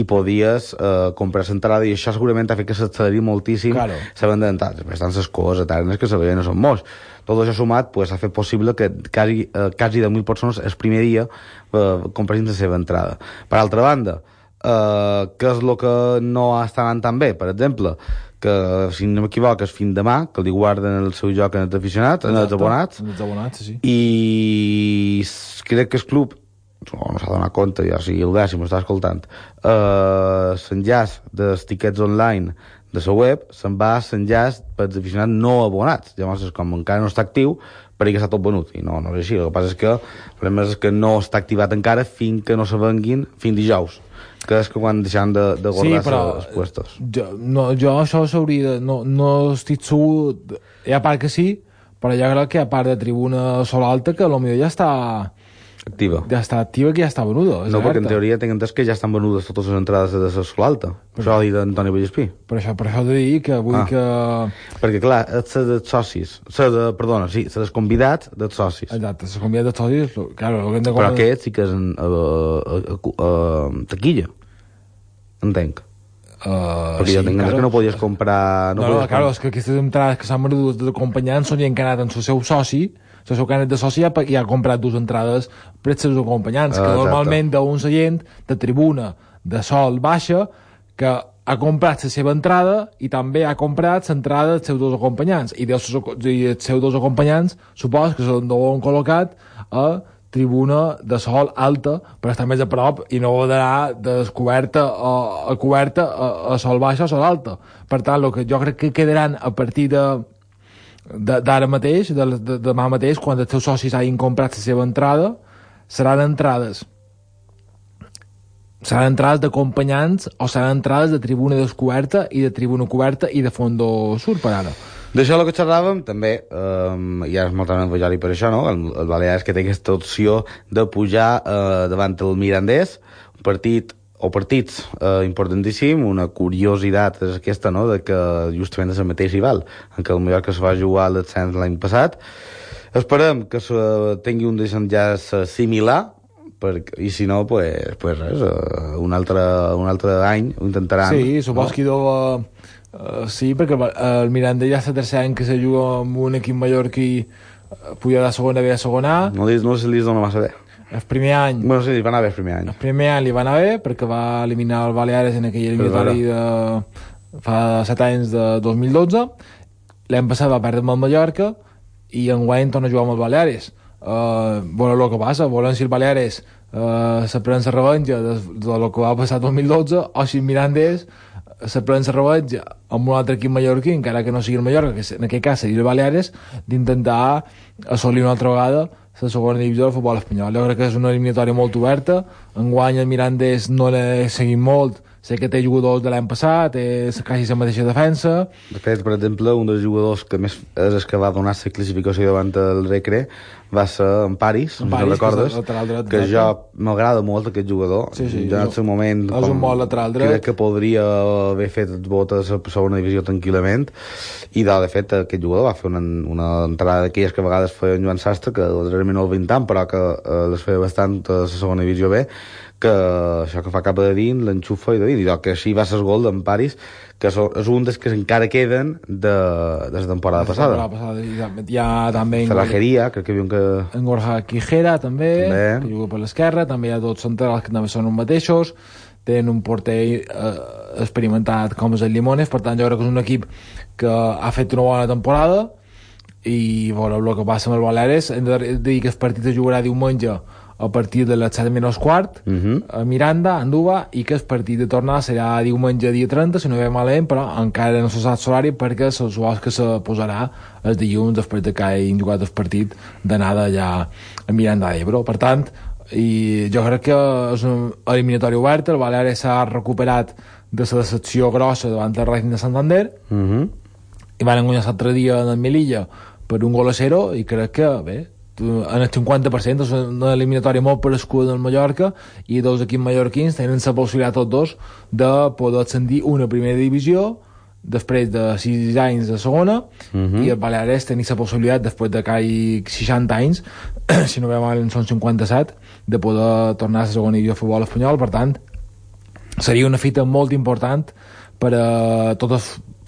i podies eh, comprar l'entrada i això segurament ha fet que s'acceleri moltíssim claro. la venda d'entrades. Després estan les coses eternes que se veien no són molts. Tot això sumat pues, ha fet possible que quasi, eh, quasi 10.000 persones el primer dia eh, compressin la seva entrada. Per altra banda, eh, què és el que no està anant tan bé? Per exemple, que, si no m'equivoc, és fin demà, que li guarden el seu joc en els aficionats, en els abonats. En els abonats, sí. I crec que el club no, no s'ha donat compte, ja si el dècim està escoltant, uh, l'enllaç dels tiquets online de la web se'n va a l'enllaç per als aficionats no abonats. Llavors, com encara no està actiu, per que està tot venut. I no, no és així. El que passa és que el problema és que no està activat encara fins que no se venguin fins dijous que quan deixant de, de guardar sí, però, els puestos. Jo, no, jo això s'hauria de... No, no estic segur... Hi ha part que sí, però jo crec que ha part de tribuna sol alta que potser ja està activa. Ja està activa que ja està venuda. No, perquè en teoria tinc entès que ja estan venudes totes les entrades de la Sol Alta. Per això ha dit Antoni Vallespí. Per això, per això he de dir que vull ah. que... Perquè, clar, és la dels socis. La de, perdona, sí, la dels convidats dels socis. Exacte, la convidats dels socis, claro, lo que hem de... Però aquest sí que és en, a, a, a, a taquilla. Entenc. Uh, perquè sí, jo tinc claro. que no podies comprar... No, no, no claro, comprar. és que aquestes entrades que s'han venut d'acompanyants són gent que han anat amb el seu soci la seu canet de soci ja, ja ha comprat dues entrades per els seus acompanyants, que uh, normalment d'un seient de tribuna de sol baixa que ha comprat la seva entrada i també ha comprat l'entrada dels seus dos acompanyants. I dels, seus dos acompanyants supos que s'han col·locat a tribuna de sol alta per estar més a prop i no d'anar de descoberta a, a coberta a, a sol baixa o sol alta. Per tant, el que jo crec que quedaran a partir de d'ara mateix, de, de, demà mateix, quan els teus socis hagin comprat la seva entrada, seran entrades seran entrades d'acompanyants o seran entrades de tribuna descoberta i de tribuna coberta i de fondo sur per ara. D'això el que xerràvem, també, eh, ja és molt tant per això, no? El, el Balears que té aquesta opció de pujar eh, davant el Mirandés, un partit o partits eh, importantíssim, una curiositat és aquesta, no?, de que justament és el mateix rival en què el Mallorca es va jugar al descens l'any passat. Esperem que se tingui un desenllaç similar, per, i si no, pues, pues res, uh, un, altre, un altre any ho intentaran. Sí, supos no? que idò, uh, sí, perquè el Miranda ja el tercer any que se juga amb un equip mallorquí uh, puja de segona B a segona A. No, no se li dona massa bé. El primer any... Bueno, sí, li va anar bé el primer any. El primer any li va anar bé perquè va eliminar el Baleares en aquell eliminatori de... fa 7 anys de 2012. L'any passat va perdre amb el Mallorca i en guany torna a jugar amb el Baleares. Uh, bueno, el que passa, volen si el Baleares uh, se pren la revenja de, de lo que va passar el 2012 o si el Mirandés se pren la revenja amb un altre equip mallorquí, encara que no sigui el Mallorca, que en aquest cas seria el Baleares, d'intentar assolir una altra vegada la segona divisió del futbol espanyol. Jo crec que és una eliminatòria molt oberta. Enguany el Mirandés no l'he seguit molt, sé que té jugadors de l'any passat, és quasi la mateixa defensa. De fet, per exemple, un dels jugadors que més és el que va donar la classificació davant el Recre va ser en Paris, en Paris no recordes, que, dret, que jo m'agrada molt aquest jugador. Sí, sí, jo en el seu moment és un bon lateral dret. crec que podria haver fet botes a la segona divisió tranquil·lament i de, de fet aquest jugador va fer una, una entrada d'aquelles que a vegades feia en Joan Sastre que realment no el 20 tant però que eh, les feia bastant a la segona divisió B que això que fa cap de dins l'enxufa i de dins, i que així va ser el gol d'en Paris que so, és un dels que encara queden de, de la temporada passada. La temporada passada. Hi ha també... Salajeria, crec que havia un que... En Gorja Quijera, també, també, que juga per l'esquerra, també hi ha dos centrals que també són els mateixos, tenen un porter eh, experimentat com és el Limones, per tant jo crec que és un equip que ha fet una bona temporada. I bueno, el que passa amb el Baleares hem de dir que el partit es jugarà diumenge a partir de les 7 menys quart uh mhm. -huh. a Miranda, a Anduba i que el partit de tornada serà diumenge dia 30 si no ve malament però encara no se sap l'horari perquè se supos que se posarà el dilluns després de que hagin jugat el partit d'anada allà a Miranda d'Ebro per tant i jo crec que és un eliminatori obert el Baleares s'ha recuperat de la decepció grossa davant del Racing de Santander uh -huh. i van guanyar l'altre dia en el Melilla per un gol a zero i crec que bé, en el 50% és una eliminatòria molt per escuda del Mallorca i dos equips mallorquins tenen la possibilitat tots dos de poder ascendir una primera divisió després de 6 anys de segona uh -huh. i el Baleares tenir la possibilitat després de hi 60 anys si no veiem mal són 57 de poder tornar a la segona divisió de futbol espanyol per tant seria una fita molt important per a tot el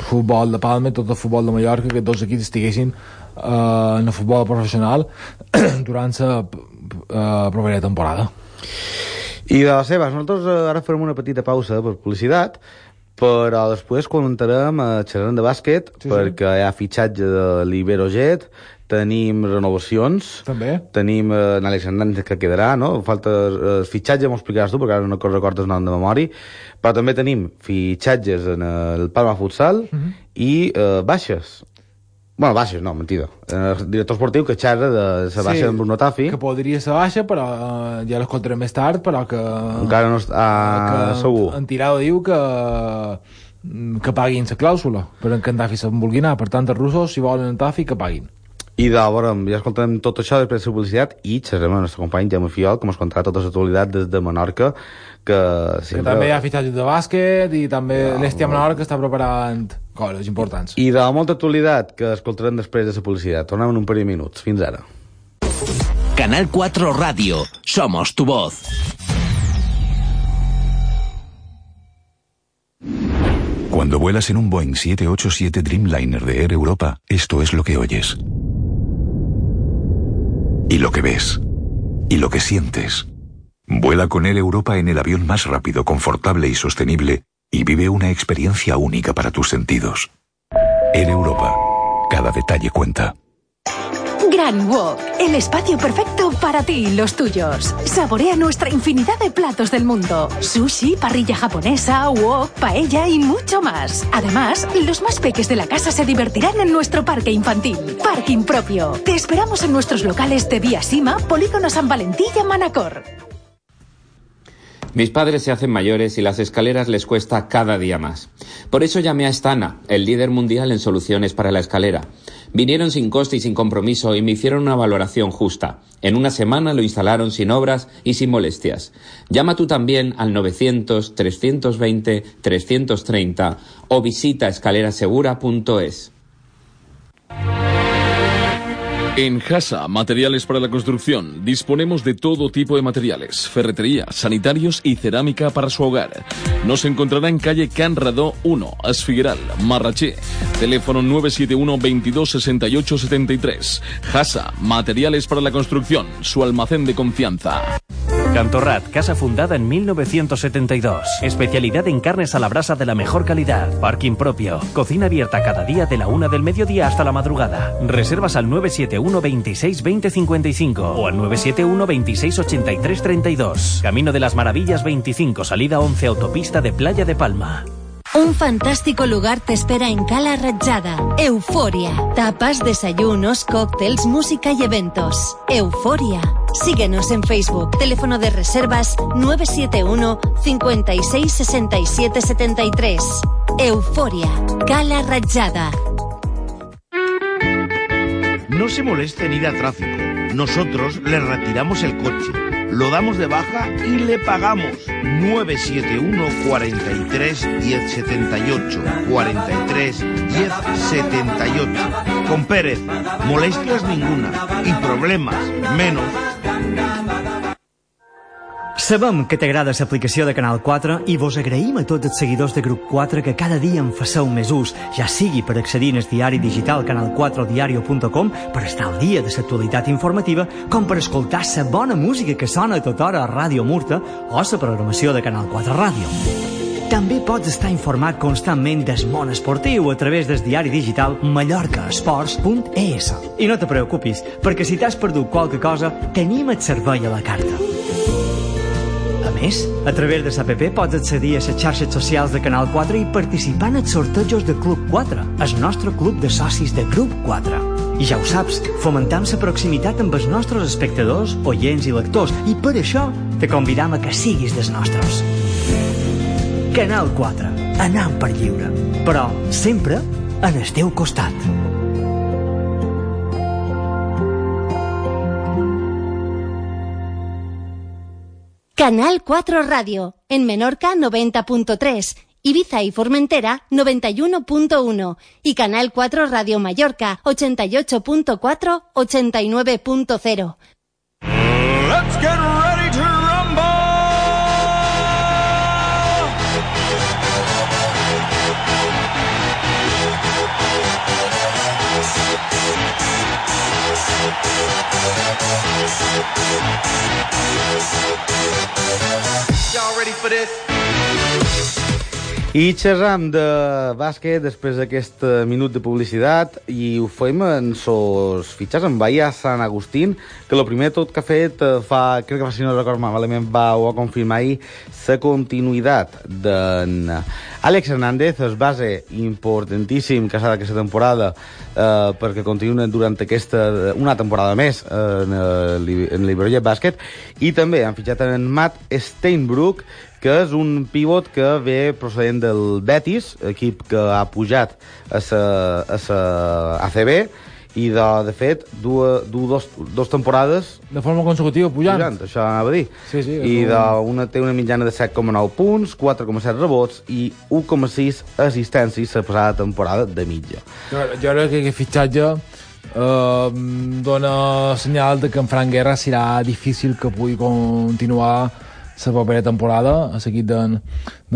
futbol de Palma tot el futbol de Mallorca que tots equips estiguessin eh, en el futbol professional durant la eh, propera temporada. I de la seva, nosaltres eh, ara farem una petita pausa per publicitat, però després comentarem a eh, xerrant de bàsquet, sí, perquè sí. hi ha fitxatge de l'Ibero Jet, tenim renovacions, també tenim eh, en Àlex Hernández que quedarà, no? Falta eh, fitxatge, m'ho explicaràs tu, perquè ara no recordes nom de memòria, però també tenim fitxatges en el Palma Futsal uh -huh. i eh, baixes. Bueno, baixes, no, mentida. El director esportiu que xerra de la baixa sí, d'en Bruno Tafi. que podria ser baixa, però uh, ja l'escoltarem més tard, però que... Encara no està uh, segur. En Tirado diu que que paguin la clàusula per en Tafi se'n vulgui anar. Per tant, els russos, si volen en Tafi, que paguin. I de ja escoltarem tot això després de la publicitat i xerrem amb el nostre company Jaume Fiol, que ens contarà tota l'actualitat des de Menorca, que... Sempre... Que també hi ha fitxatges de bàsquet i també ja, l'Estia Menorca està preparant coses importants. I de molta actualitat que escoltarem després de la publicitat. Tornem en un parell de minuts. Fins ara. Canal 4 Radio. Somos tu voz. Cuando vuelas en un Boeing 787 Dreamliner de Air Europa, esto es lo que oyes. Y lo que ves. Y lo que sientes. Vuela con Air Europa en el avión más rápido, confortable y sostenible y vive una experiencia única para tus sentidos. En Europa, cada detalle cuenta. Gran Wok, el espacio perfecto para ti y los tuyos. Saborea nuestra infinidad de platos del mundo. Sushi, parrilla japonesa, wok, paella y mucho más. Además, los más peques de la casa se divertirán en nuestro parque infantil. Parking propio. Te esperamos en nuestros locales de Vía Sima, Polígono San Valentín y Manacor. Mis padres se hacen mayores y las escaleras les cuesta cada día más. Por eso llamé a Stana, el líder mundial en soluciones para la escalera. Vinieron sin coste y sin compromiso y me hicieron una valoración justa. En una semana lo instalaron sin obras y sin molestias. Llama tú también al 900 320 330 o visita escalerasegura.es. En Hasa, Materiales para la Construcción, disponemos de todo tipo de materiales, ferretería, sanitarios y cerámica para su hogar. Nos encontrará en calle Can Radó 1, Asfigueral, Marraché. Teléfono 971 22 68 73. Hasa, Materiales para la Construcción, su almacén de confianza. Cantorrat, casa fundada en 1972. Especialidad en carnes a la brasa de la mejor calidad. Parking propio. Cocina abierta cada día de la una del mediodía hasta la madrugada. Reservas al 971 26 20 55 o al 971 26 83 32. Camino de las Maravillas 25, salida 11, autopista de Playa de Palma. Un fantástico lugar te espera en Cala Ratjada. Euforia. Tapas, desayunos, cócteles, música y eventos. Euforia. Síguenos en Facebook. Teléfono de reservas 971 56 67 73. Euforia. Cala Ratjada. No se moleste en ir a tráfico. Nosotros le retiramos el coche, lo damos de baja y le pagamos. 971 43 10 78 43 10 78. Con Pérez, molestias ninguna y problemas menos. Sabem que t'agrada l'aplicació de Canal 4 i vos agraïm a tots els seguidors de Grup 4 que cada dia en faceu més ús, ja sigui per accedir al diari digital canal4diario.com per estar al dia de l'actualitat informativa, com per escoltar la bona música que sona a tota hora a Ràdio Murta o la programació de Canal 4 Ràdio. També pots estar informat constantment del món esportiu a través del diari digital mallorcaesports.es. I no te preocupis, perquè si t'has perdut qualque cosa, tenim el servei a la carta. Més, a través de l'APP pots accedir a les xarxes socials de Canal 4 i participar en els sortejos de Club 4, el nostre club de socis de Grup 4. I ja ho saps, fomentam la proximitat amb els nostres espectadors, oients i lectors, i per això te convidam a que siguis dels nostres. Canal 4, anant per lliure, però sempre en el teu costat. Canal 4 Radio, en Menorca 90.3, Ibiza y Formentera 91.1 y Canal 4 Radio Mallorca 88.4, 89.0. Let's get ready to rumble! I xerram de bàsquet després d'aquest eh, minut de publicitat i ho fem en sos fitxars en Bahia Sant Agustín, que el primer tot que ha fet eh, fa, crec que fa si no record malament, va ho va confirmar ahir la continuïtat d'en Àlex Hernández, es base importantíssim que s'ha d'aquesta temporada eh, perquè continuen durant aquesta una temporada més en, eh, en l'Iberollet Bàsquet i també han fitxat en Matt Steinbrook que és un pivot que ve procedent del Betis, equip que ha pujat a la, a ACB, i de, de fet, du, du dos, dos temporades... De forma consecutiva pujant. Pujant, això anava a dir. Sí, sí. I de, una, té una mitjana de 7,9 punts, 4,7 rebots i 1,6 assistències la passada temporada de mitja. Jo, jo crec que aquest fitxatge eh, dona senyal de que en Frank Guerra serà difícil que pugui continuar la propera temporada, a seguit d'en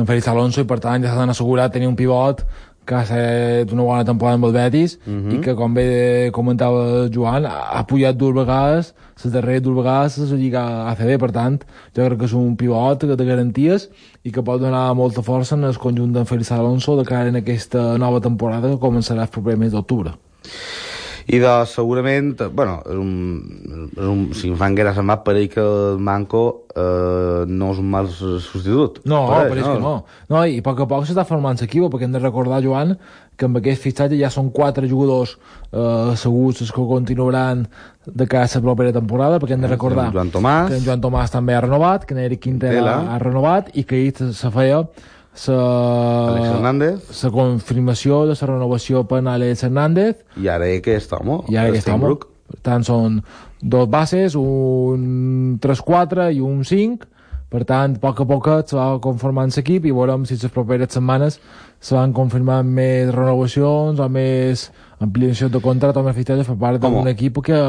Félix Alonso, i per tant ja s'han assegurat tenir un pivot que ha estat una bona temporada amb el Betis uh -huh. i que, com bé comentava Joan, ha pujat dues vegades, les darreres dues vegades a la Lliga ACB, per tant, jo crec que és un pivot de garanties i que pot donar molta força en el conjunt d'en Félix Alonso de cara en aquesta nova temporada que començarà el proper mes d'octubre. I de, segurament, bueno, és un, és un, si em fan guerra se'n va, per que el Manco eh, no és un mal substitut. No, per, per no. que no. no. I a poc a poc s'està formant l'equip, perquè hem de recordar, Joan, que amb aquest fitxatge ja són quatre jugadors eh, segurs que continuaran de cara a la propera temporada, perquè hem de recordar Joan Tomàs. que en Joan Tomàs també ha renovat, que en Eric Quintela ha renovat, i que ahir se feia la confirmació de la renovació per Alex Hernández. I ara aquest home i ara aquest home per tant són dos bases un 3-4 i un 5 per tant, a poc a poc se va conformant l'equip i veurem si les properes setmanes se van confirmar més renovacions o més ampliació de contracte o més fitxatges per part d'un equip que,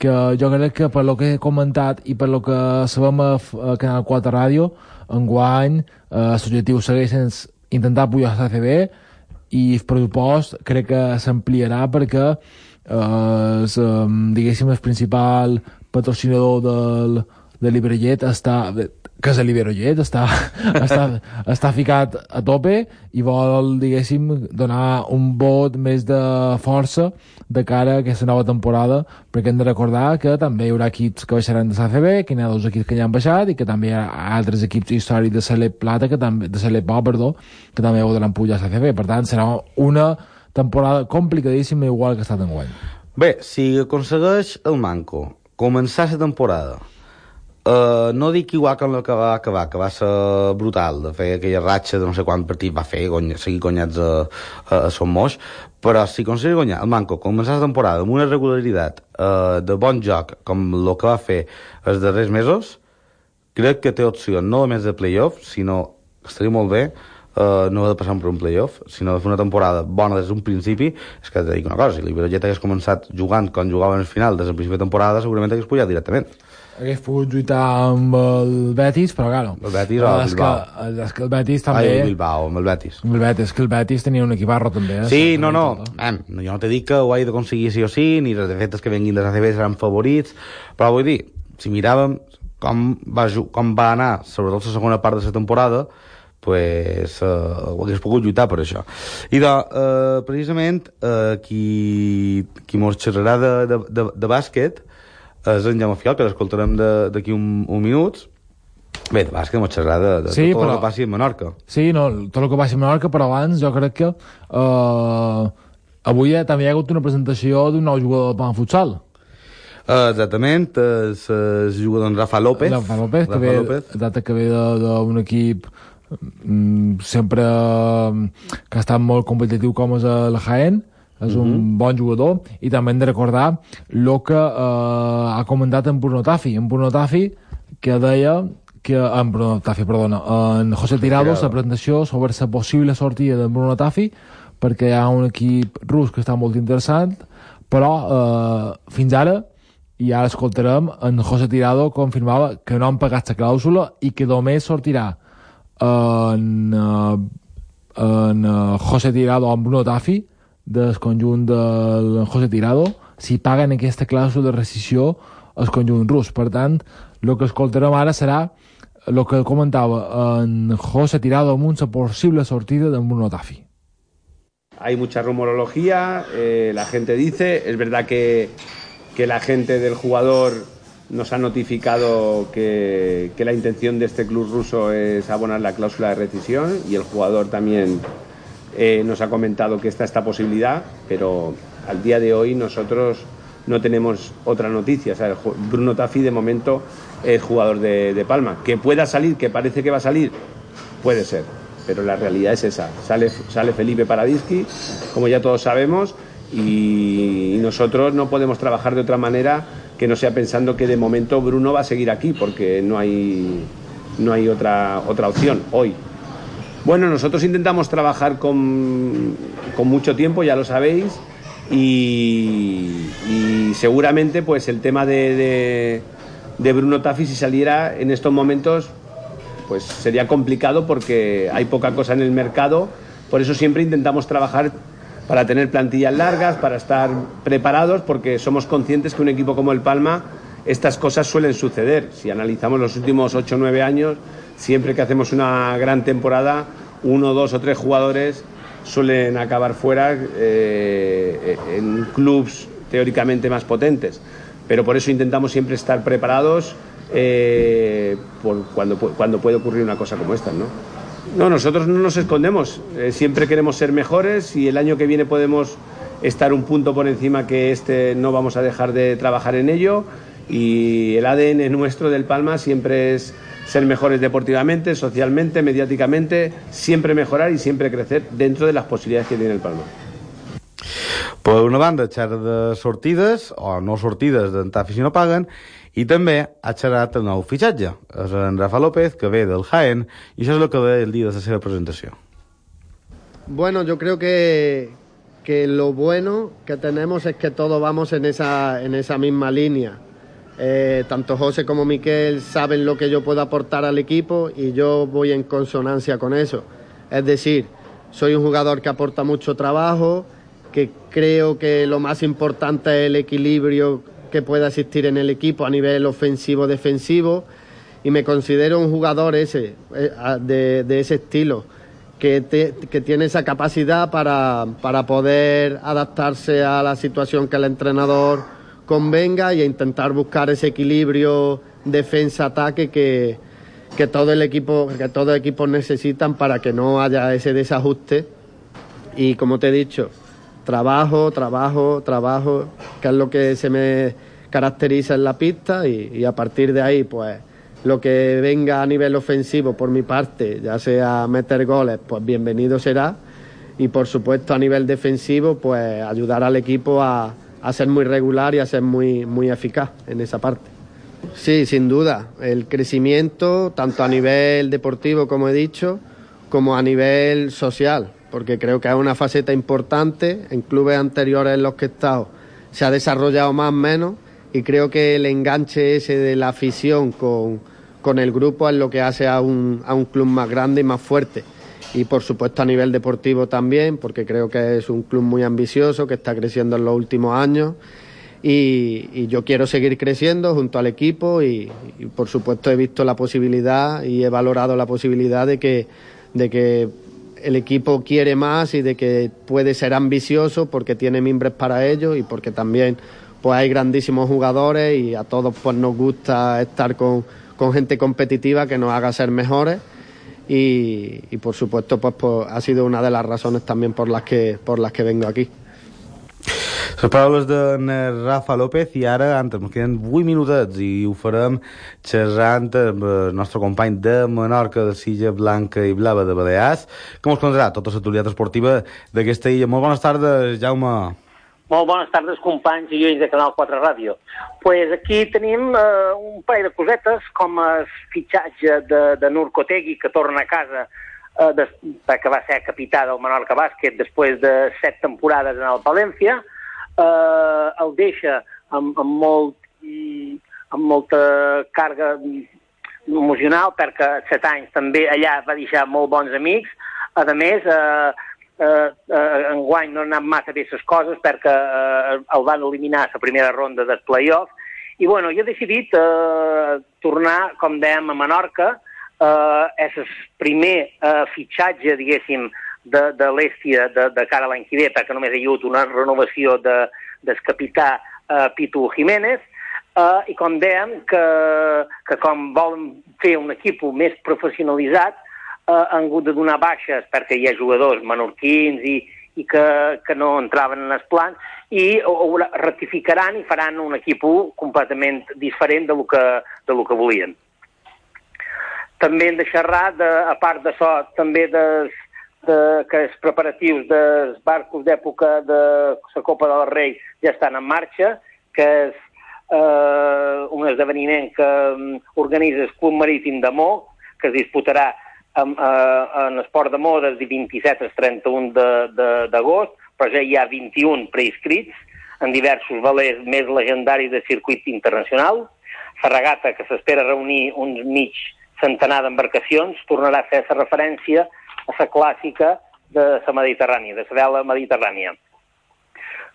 que jo crec que per lo que he comentat i per lo que sabem a, a Canal 4 Ràdio enguany eh, l'objectiu segueix intentar pujar a CB i el pressupost crec que s'ampliarà perquè eh, és, diguéssim, el principal patrocinador del, de Librellet està, és l'Iberollet, està, està, està ficat a tope i vol, diguéssim, donar un vot més de força de cara a aquesta nova temporada, perquè hem de recordar que també hi haurà equips que baixaran de l'ACB, que hi ha dos equips que ja han baixat i que també hi ha altres equips històrics de Celeb Plata, que també, de Celeb Pau, perdó, que també voldran pujar a l'ACB. Per tant, serà una temporada complicadíssima igual que ha estat enguany. Bé, si aconsegueix el Manco començar la temporada Uh, no dic igual que el que va acabar, que va ser brutal, de fer aquella ratxa de no sé quant partit va fer, gonya, seguir guanyats a, a, a Son Moix, però si aconsegueix guanyar el Manco, començar la temporada amb una regularitat uh, de bon joc, com el que va fer els darrers mesos, crec que té opció no només de playoff, sinó estaria molt bé uh, no ha de passar per un playoff, sinó de fer una temporada bona des d'un principi, és que et dic una cosa, si l'Iberollet hagués començat jugant com jugava en el final des del principi de temporada, segurament hagués pujat directament hagués pogut lluitar amb el Betis, però claro. El Betis o el Bilbao. Que, és que el Betis també... Ai, el Bilbao, amb el Betis. Amb el Betis, que el Betis tenia un equiparro també. Eh? Sí, no, no, em, jo no t'he dit que ho hagi d'aconseguir sí o sí, ni les defetes que venguin de l'ACB seran favorits, però vull dir, si miràvem com va, com va anar, sobretot la segona part de la temporada, pues, uh, ho hagués pogut lluitar per això. I de, uh, precisament, uh, qui, qui mos xerrarà de, de, de, de bàsquet és en Jaume Fiol, que l'escoltarem d'aquí un, un minut. Bé, de bàsquet mos xerrarà de, de sí, tot però... el que passi a Menorca. Sí, no, tot el que passi a Menorca, però abans jo crec que uh, avui també hi ha hagut una presentació d'un nou jugador de Pan Futsal. Uh, exactament, és el jugador Rafa López. Rafa López, Rafa que ve, López. Exacte, que ve d'un equip mm, sempre que ha estat molt competitiu com és el Jaén, és un uh mhm. -huh. bon jugador i també hem de recordar el que eh, ha comentat en Bruno Tafi en Bruno Tafi que deia que en Bruno Tafi, perdona, en José Tirado, la presentació sobre la possible sortida de Bruno Tafi perquè hi ha un equip rus que està molt interessant però eh, fins ara i ara escoltarem en José Tirado confirmava que no han pagat la clàusula i que només sortirà en, eh, en José Tirado amb Bruno Tafi del conjunt del José Tirado si paguen aquesta clàusula de rescisió el conjunt rus. Per tant, el que escoltarem ara serà el que comentava en José Tirado amb una posible sortida de Bruno Tafi. Hay mucha rumorología, eh, la gente dice, es verdad que, que la gente del jugador nos ha notificado que, que, la intención de este club ruso es abonar la cláusula de rescisión y el jugador también eh, nos ha comentado que está esta posibilidad, pero al día de hoy nosotros no tenemos otra noticia. Bruno Taffi de momento es jugador de, Palma. Que pueda salir, que parece que va a salir, puede ser, pero la realidad es esa. Sale, Felipe Paradischi, como ya todos sabemos, y, y nosotros no podemos trabajar de otra manera que no sea pensando que de momento Bruno va a seguir aquí, porque no hay, no hay otra, otra opción hoy. Bueno, nosotros intentamos trabajar con, con mucho tiempo, ya lo sabéis, y, seguramente pues el tema de, de, de, Bruno Taffi si saliera en estos momentos pues sería complicado porque hay poca cosa en el mercado, por eso siempre intentamos trabajar para tener plantillas largas, para estar preparados, porque somos conscientes que un equipo como el Palma estas cosas suelen suceder. Si analizamos los últimos 8 o 9 años, siempre que hacemos una gran temporada, uno, dos o tres jugadores suelen acabar fuera eh, en clubs teóricamente más potentes. Pero por eso intentamos siempre estar preparados eh, por cuando, cuando puede ocurrir una cosa como esta, ¿no? No, nosotros no nos escondemos, eh, siempre queremos ser mejores y el año que viene podemos estar un punto por encima que este no vamos a dejar de trabajar en ello y el ADN nuestro del Palma siempre es ser mejores deportivamente, socialmente, mediàticamente, siempre mejorar y siempre crecer dentro de las posibilidades que tiene el Palma. Per una banda, xerra de sortides, o no sortides d'entrar si no paguen, i també ha xerrat el nou fitxatge, és en Rafa López, que ve del Jaén, i això és el que ve el dia de la seva presentació. Bueno, yo creo que, que lo bueno que tenemos es que todos vamos en esa, en esa misma línea. Eh, tanto José como Miquel saben lo que yo puedo aportar al equipo y yo voy en consonancia con eso. Es decir, soy un jugador que aporta mucho trabajo, que creo que lo más importante es el equilibrio que pueda existir en el equipo a nivel ofensivo-defensivo y me considero un jugador ese, eh, de, ese estilo, que, que tiene esa capacidad para, para, poder adaptarse a la situación que el entrenador convenga y a intentar buscar ese equilibrio defensa-ataque que, que todo el equipo que todos equipos necesitan para que no haya ese desajuste. Y como te he dicho trabajo, trabajo, trabajo, que es lo que se me caracteriza en la pista y, a partir de ahí, pues lo que venga a nivel ofensivo por mi parte, ya sea meter goles, pues bienvenido será. Y por supuesto a nivel defensivo, pues ayudar al equipo a, a ser muy regular y a ser muy, muy eficaz en esa parte. Sí, sin duda, el crecimiento, tanto a nivel deportivo, como he dicho, como a nivel social porque creo que es una faceta importante. En clubes anteriores en los que he estado se ha desarrollado más o menos y creo que el enganche ese de la afición con, con el grupo es lo que hace a un, a un club más grande y más fuerte. Y por supuesto a nivel deportivo también, porque creo que es un club muy ambicioso, que está creciendo en los últimos años. Y, yo quiero seguir creciendo junto al equipo y, y, por supuesto he visto la posibilidad y he valorado la posibilidad de que, de que el equipo quiere más y de que puede ser ambicioso porque tiene mimbres para ello y porque también pues hay grandísimos jugadores y a todos pues nos gusta estar con, con gente competitiva que nos haga ser mejores y, y por supuesto pues, pues ha sido una de las razones también por las que por las que vengo aquí. Les paraules de Rafa López i ara, antes, ens queden 8 minutets i ho farem xerrant amb el nostre company de Menorca, de Silla Blanca i Blava de Balears, que ens contarà tota l'actualitat esportiva d'aquesta illa. Molt bones tardes, Jaume. Molt bones tardes, companys i oients de Canal 4 Ràdio. pues aquí tenim eh, un parell de cosetes, com el fitxatge de, de Nurcotegui, que torna a casa eh, des, que va ser capità del Menorca Bàsquet després de set temporades en el València, eh, el deixa amb, amb, molt, amb molta càrrega emocional, perquè set anys també allà va deixar molt bons amics. A més, eh, eh, eh, enguany no han anat massa bé les coses perquè eh, el van eliminar a la primera ronda del playoff. I bueno, jo he decidit eh, tornar, com dèiem, a Menorca, eh, és el primer eh, fitxatge, diguéssim, de, de l'Èstia de, de cara a l'any que ve, perquè només hi ha hagut una renovació de, del capità eh, Pitu Jiménez, eh, i com dèiem, que, que com volen fer un equip més professionalitzat, eh, han hagut de donar baixes perquè hi ha jugadors menorquins i, i que, que no entraven en els plans, i ho, ho ratificaran i faran un equip completament diferent de lo que, de lo que volien. També hem de xerrar, de, a part d'això, també dels de, que els preparatius dels barcos d'època de la Copa del Rei ja estan en marxa, que és eh, un esdeveniment que um, organitza el Club Marítim de Mó, que es disputarà en, eh, en esport de Mó des del 27 al 31 d'agost, però ja hi ha 21 preinscrits en diversos valers més legendaris de circuit internacional. La regata, que s'espera reunir uns mig centenar d'embarcacions, tornarà a fer la referència a la clàssica de la Mediterrània, de la vela mediterrània.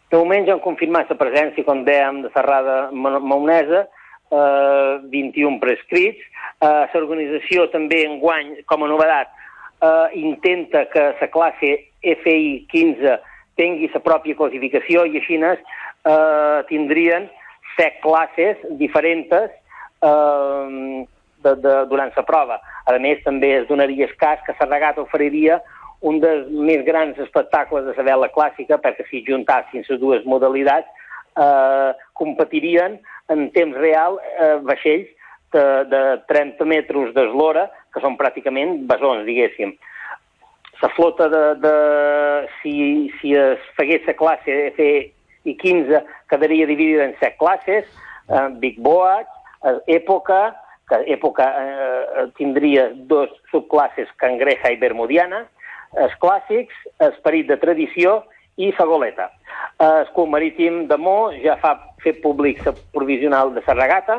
De moment ja han confirmat la presència, com dèiem, de Serrada Maonesa, eh, 21 prescrits. Eh, L'organització també en guany, com a novedat, eh, intenta que la classe FI 15 tingui la pròpia classificació i així eh, tindrien set classes diferents eh, de, de, durant la prova. A més, també es donaria el cas que la regata oferiria un dels més grans espectacles de la vela clàssica, perquè si juntassin les dues modalitats, eh, competirien en temps real eh, vaixells de, de 30 metres d'eslora, que són pràcticament besons, diguéssim. La flota de... de si, si es fegués la classe F i 15, quedaria dividida en set classes, eh, Big Boat, eh, Època, que Època eh, tindria dos subclasses, Cangreja i Bermudiana, els clàssics, Esperit de Tradició i Fagoleta. El Club Marítim de Mo ja fa fet públic la provisional de la regata.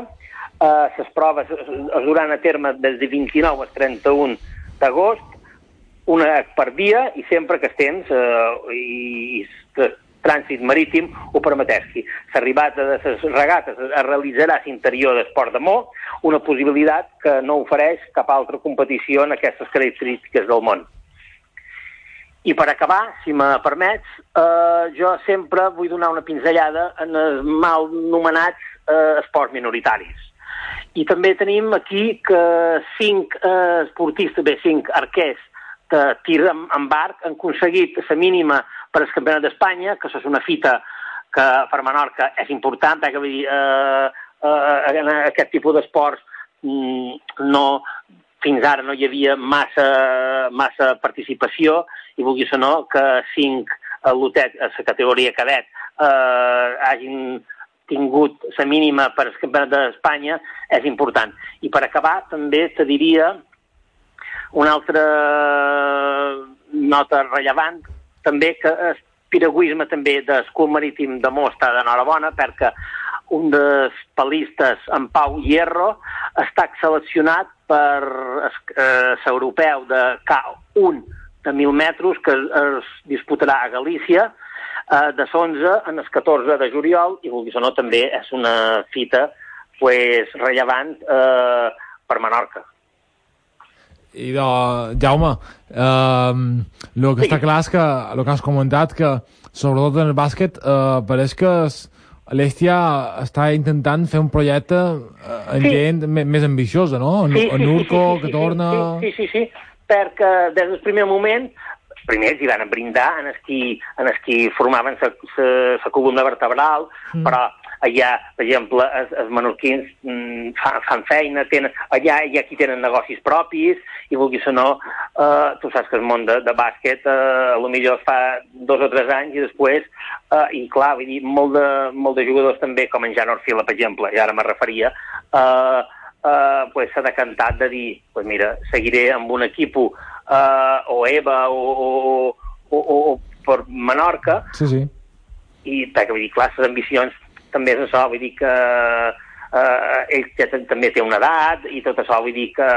Les eh, proves es duran a terme des de 29 al 31 d'agost, una per dia i sempre que estem eh, i, i trànsit marítim ho permetesqui. L'arribada de les regates es realitzarà l'interior d'Esport de Mo, una possibilitat que no ofereix cap altra competició en aquestes característiques del món. I per acabar, si me permets, eh, jo sempre vull donar una pinzellada en els mal nomenats eh, esports minoritaris. I també tenim aquí que cinc eh, esportistes, bé, cinc arquers de tir amb, amb arc han aconseguit la mínima per al Campionat d'Espanya, que això és una fita que per Menorca és important, perquè vull dir, eh, eh, aquest tipus d'esports mm, no, fins ara no hi havia massa, massa participació i vulguis o no que cinc lotet a la categoria cadet eh, hagin tingut la mínima per al campionat d'Espanya és important. I per acabar també te diria una altra nota rellevant també que el piragüisme també d'escut marítim de Mó està d'enhorabona perquè un dels palistes, en Pau Hierro, està seleccionat per eh, l'europeu de K1 de 1.000 metres que es disputarà a Galícia eh, de 11 en el 14 de juliol i, vulguis o no, també és una fita pues, rellevant eh, per Menorca. I de, Jaume, eh, el que sí. està clar és que el que has comentat que sobretot en el bàsquet eh, pareix que és, l'Estia està intentant fer un projecte eh, en sí. gent més ambiciosa, no? En, sí, en Urco, sí, sí, sí, que torna... Sí, sí, sí, sí, perquè des del primer moment primer hi van brindar en els qui, en els qui formaven la columna vertebral, mm. però allà, per exemple, els, els menorquins mm, fan, fan feina, tenen, allà hi ha qui tenen negocis propis, i vulguis o no, eh, tu saps que el món de, de bàsquet eh, a lo millor fa dos o tres anys i després, eh, i clar, vull dir, molt de, molt de jugadors també, com en Jan Orfila, per exemple, i ara me referia, eh, eh, pues s'ha decantat de dir, pues mira, seguiré amb un equip eh, o EVA o, o, o, o, o per Menorca, sí, sí. i perquè vull dir, clar, les ambicions també és això, vull dir que eh, ell ja també té una edat i tot això, vull dir que...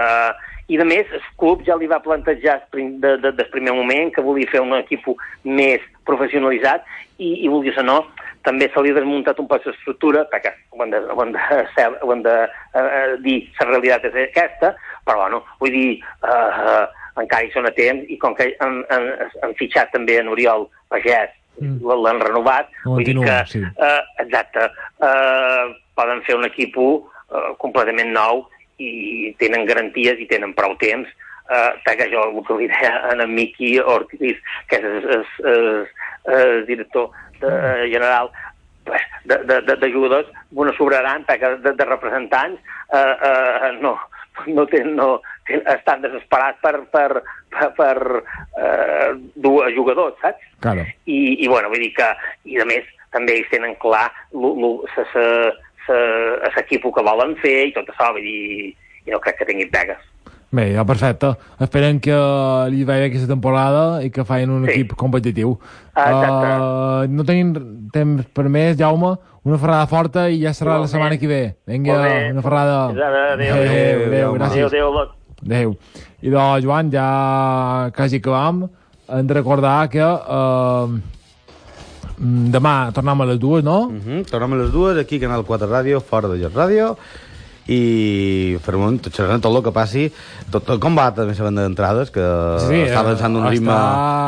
I a més, el club ja li va plantejar de, de, del primer moment que volia fer un equip més professionalitzat i, i vulguis o no, també se li ha desmuntat un poc l'estructura, perquè ho hem de, ho hem de, ho hem de eh, dir, la realitat és aquesta, però bueno, vull dir, eh, encara hi són a temps, i com que han, han, han fitxat també en Oriol Pagès. L'han renovat, vull dir que, sí. eh, exacte, eh, poden fer un equip eh, completament nou i tenen garanties i tenen prou temps eh, que jo el que li deia en Miqui Ortiz, que és el, el, el, el director de, general de, de, de, de jugadors, bueno, sobraran perquè de, de representants eh, eh, no, no, ten, no ten, estan desesperats per, per, per, per eh, jugadors, saps? Claro. I, I, bueno, vull dir que, i a més, també ells tenen clar l'equip que volen fer i tot això, vull dir, i no crec que tinguin pegues. Bé, ja perfecte. Esperem que li vagi aquesta temporada i que facin un sí. equip competitiu. Uh, no tenim temps per més, Jaume. Una ferrada forta i ja serà la setmana que ve. Vinga, una ferrada. Adéu, adéu, adéu, adéu, gràcies. Adéu, adéu, adéu. I de Joan, ja quasi acabam, hem de recordar que uh, demà tornem a les dues, no? Uh -huh. Tornem a les dues, aquí Canal 4 Ràdio, fora de Joc Ràdio, i fer un xerrant tot el que passi tot, tot com va també la venda d'entrades que sí, està avançant un ritme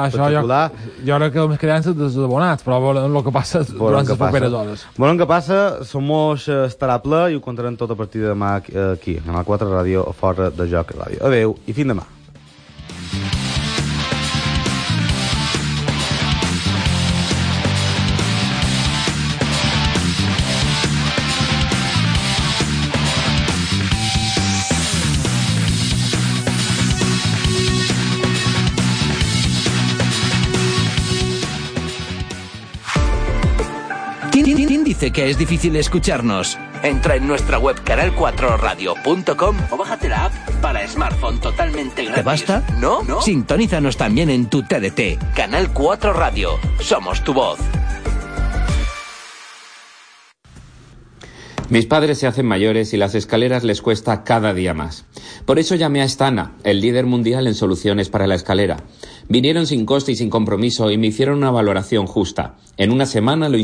espectacular jo, jo crec que els quedan des abonats però veurem el que passa durant les properes hores veurem què passa Somos estarà ple i ho contarem tot a partir de demà aquí, en el 4 Ràdio fora de Joc Ràdio. Adeu i fins demà. Que es difícil escucharnos. Entra en nuestra web canal4radio.com o bájate la app para smartphone totalmente gratis. ¿Te basta? ¿No? ¿No? Sintonízanos también en tu TDT. Canal 4 Radio. Somos tu voz. Mis padres se hacen mayores y las escaleras les cuesta cada día más. Por eso llamé a Stana, el líder mundial en soluciones para la escalera. Vinieron sin coste y sin compromiso y me hicieron una valoración justa. En una semana lo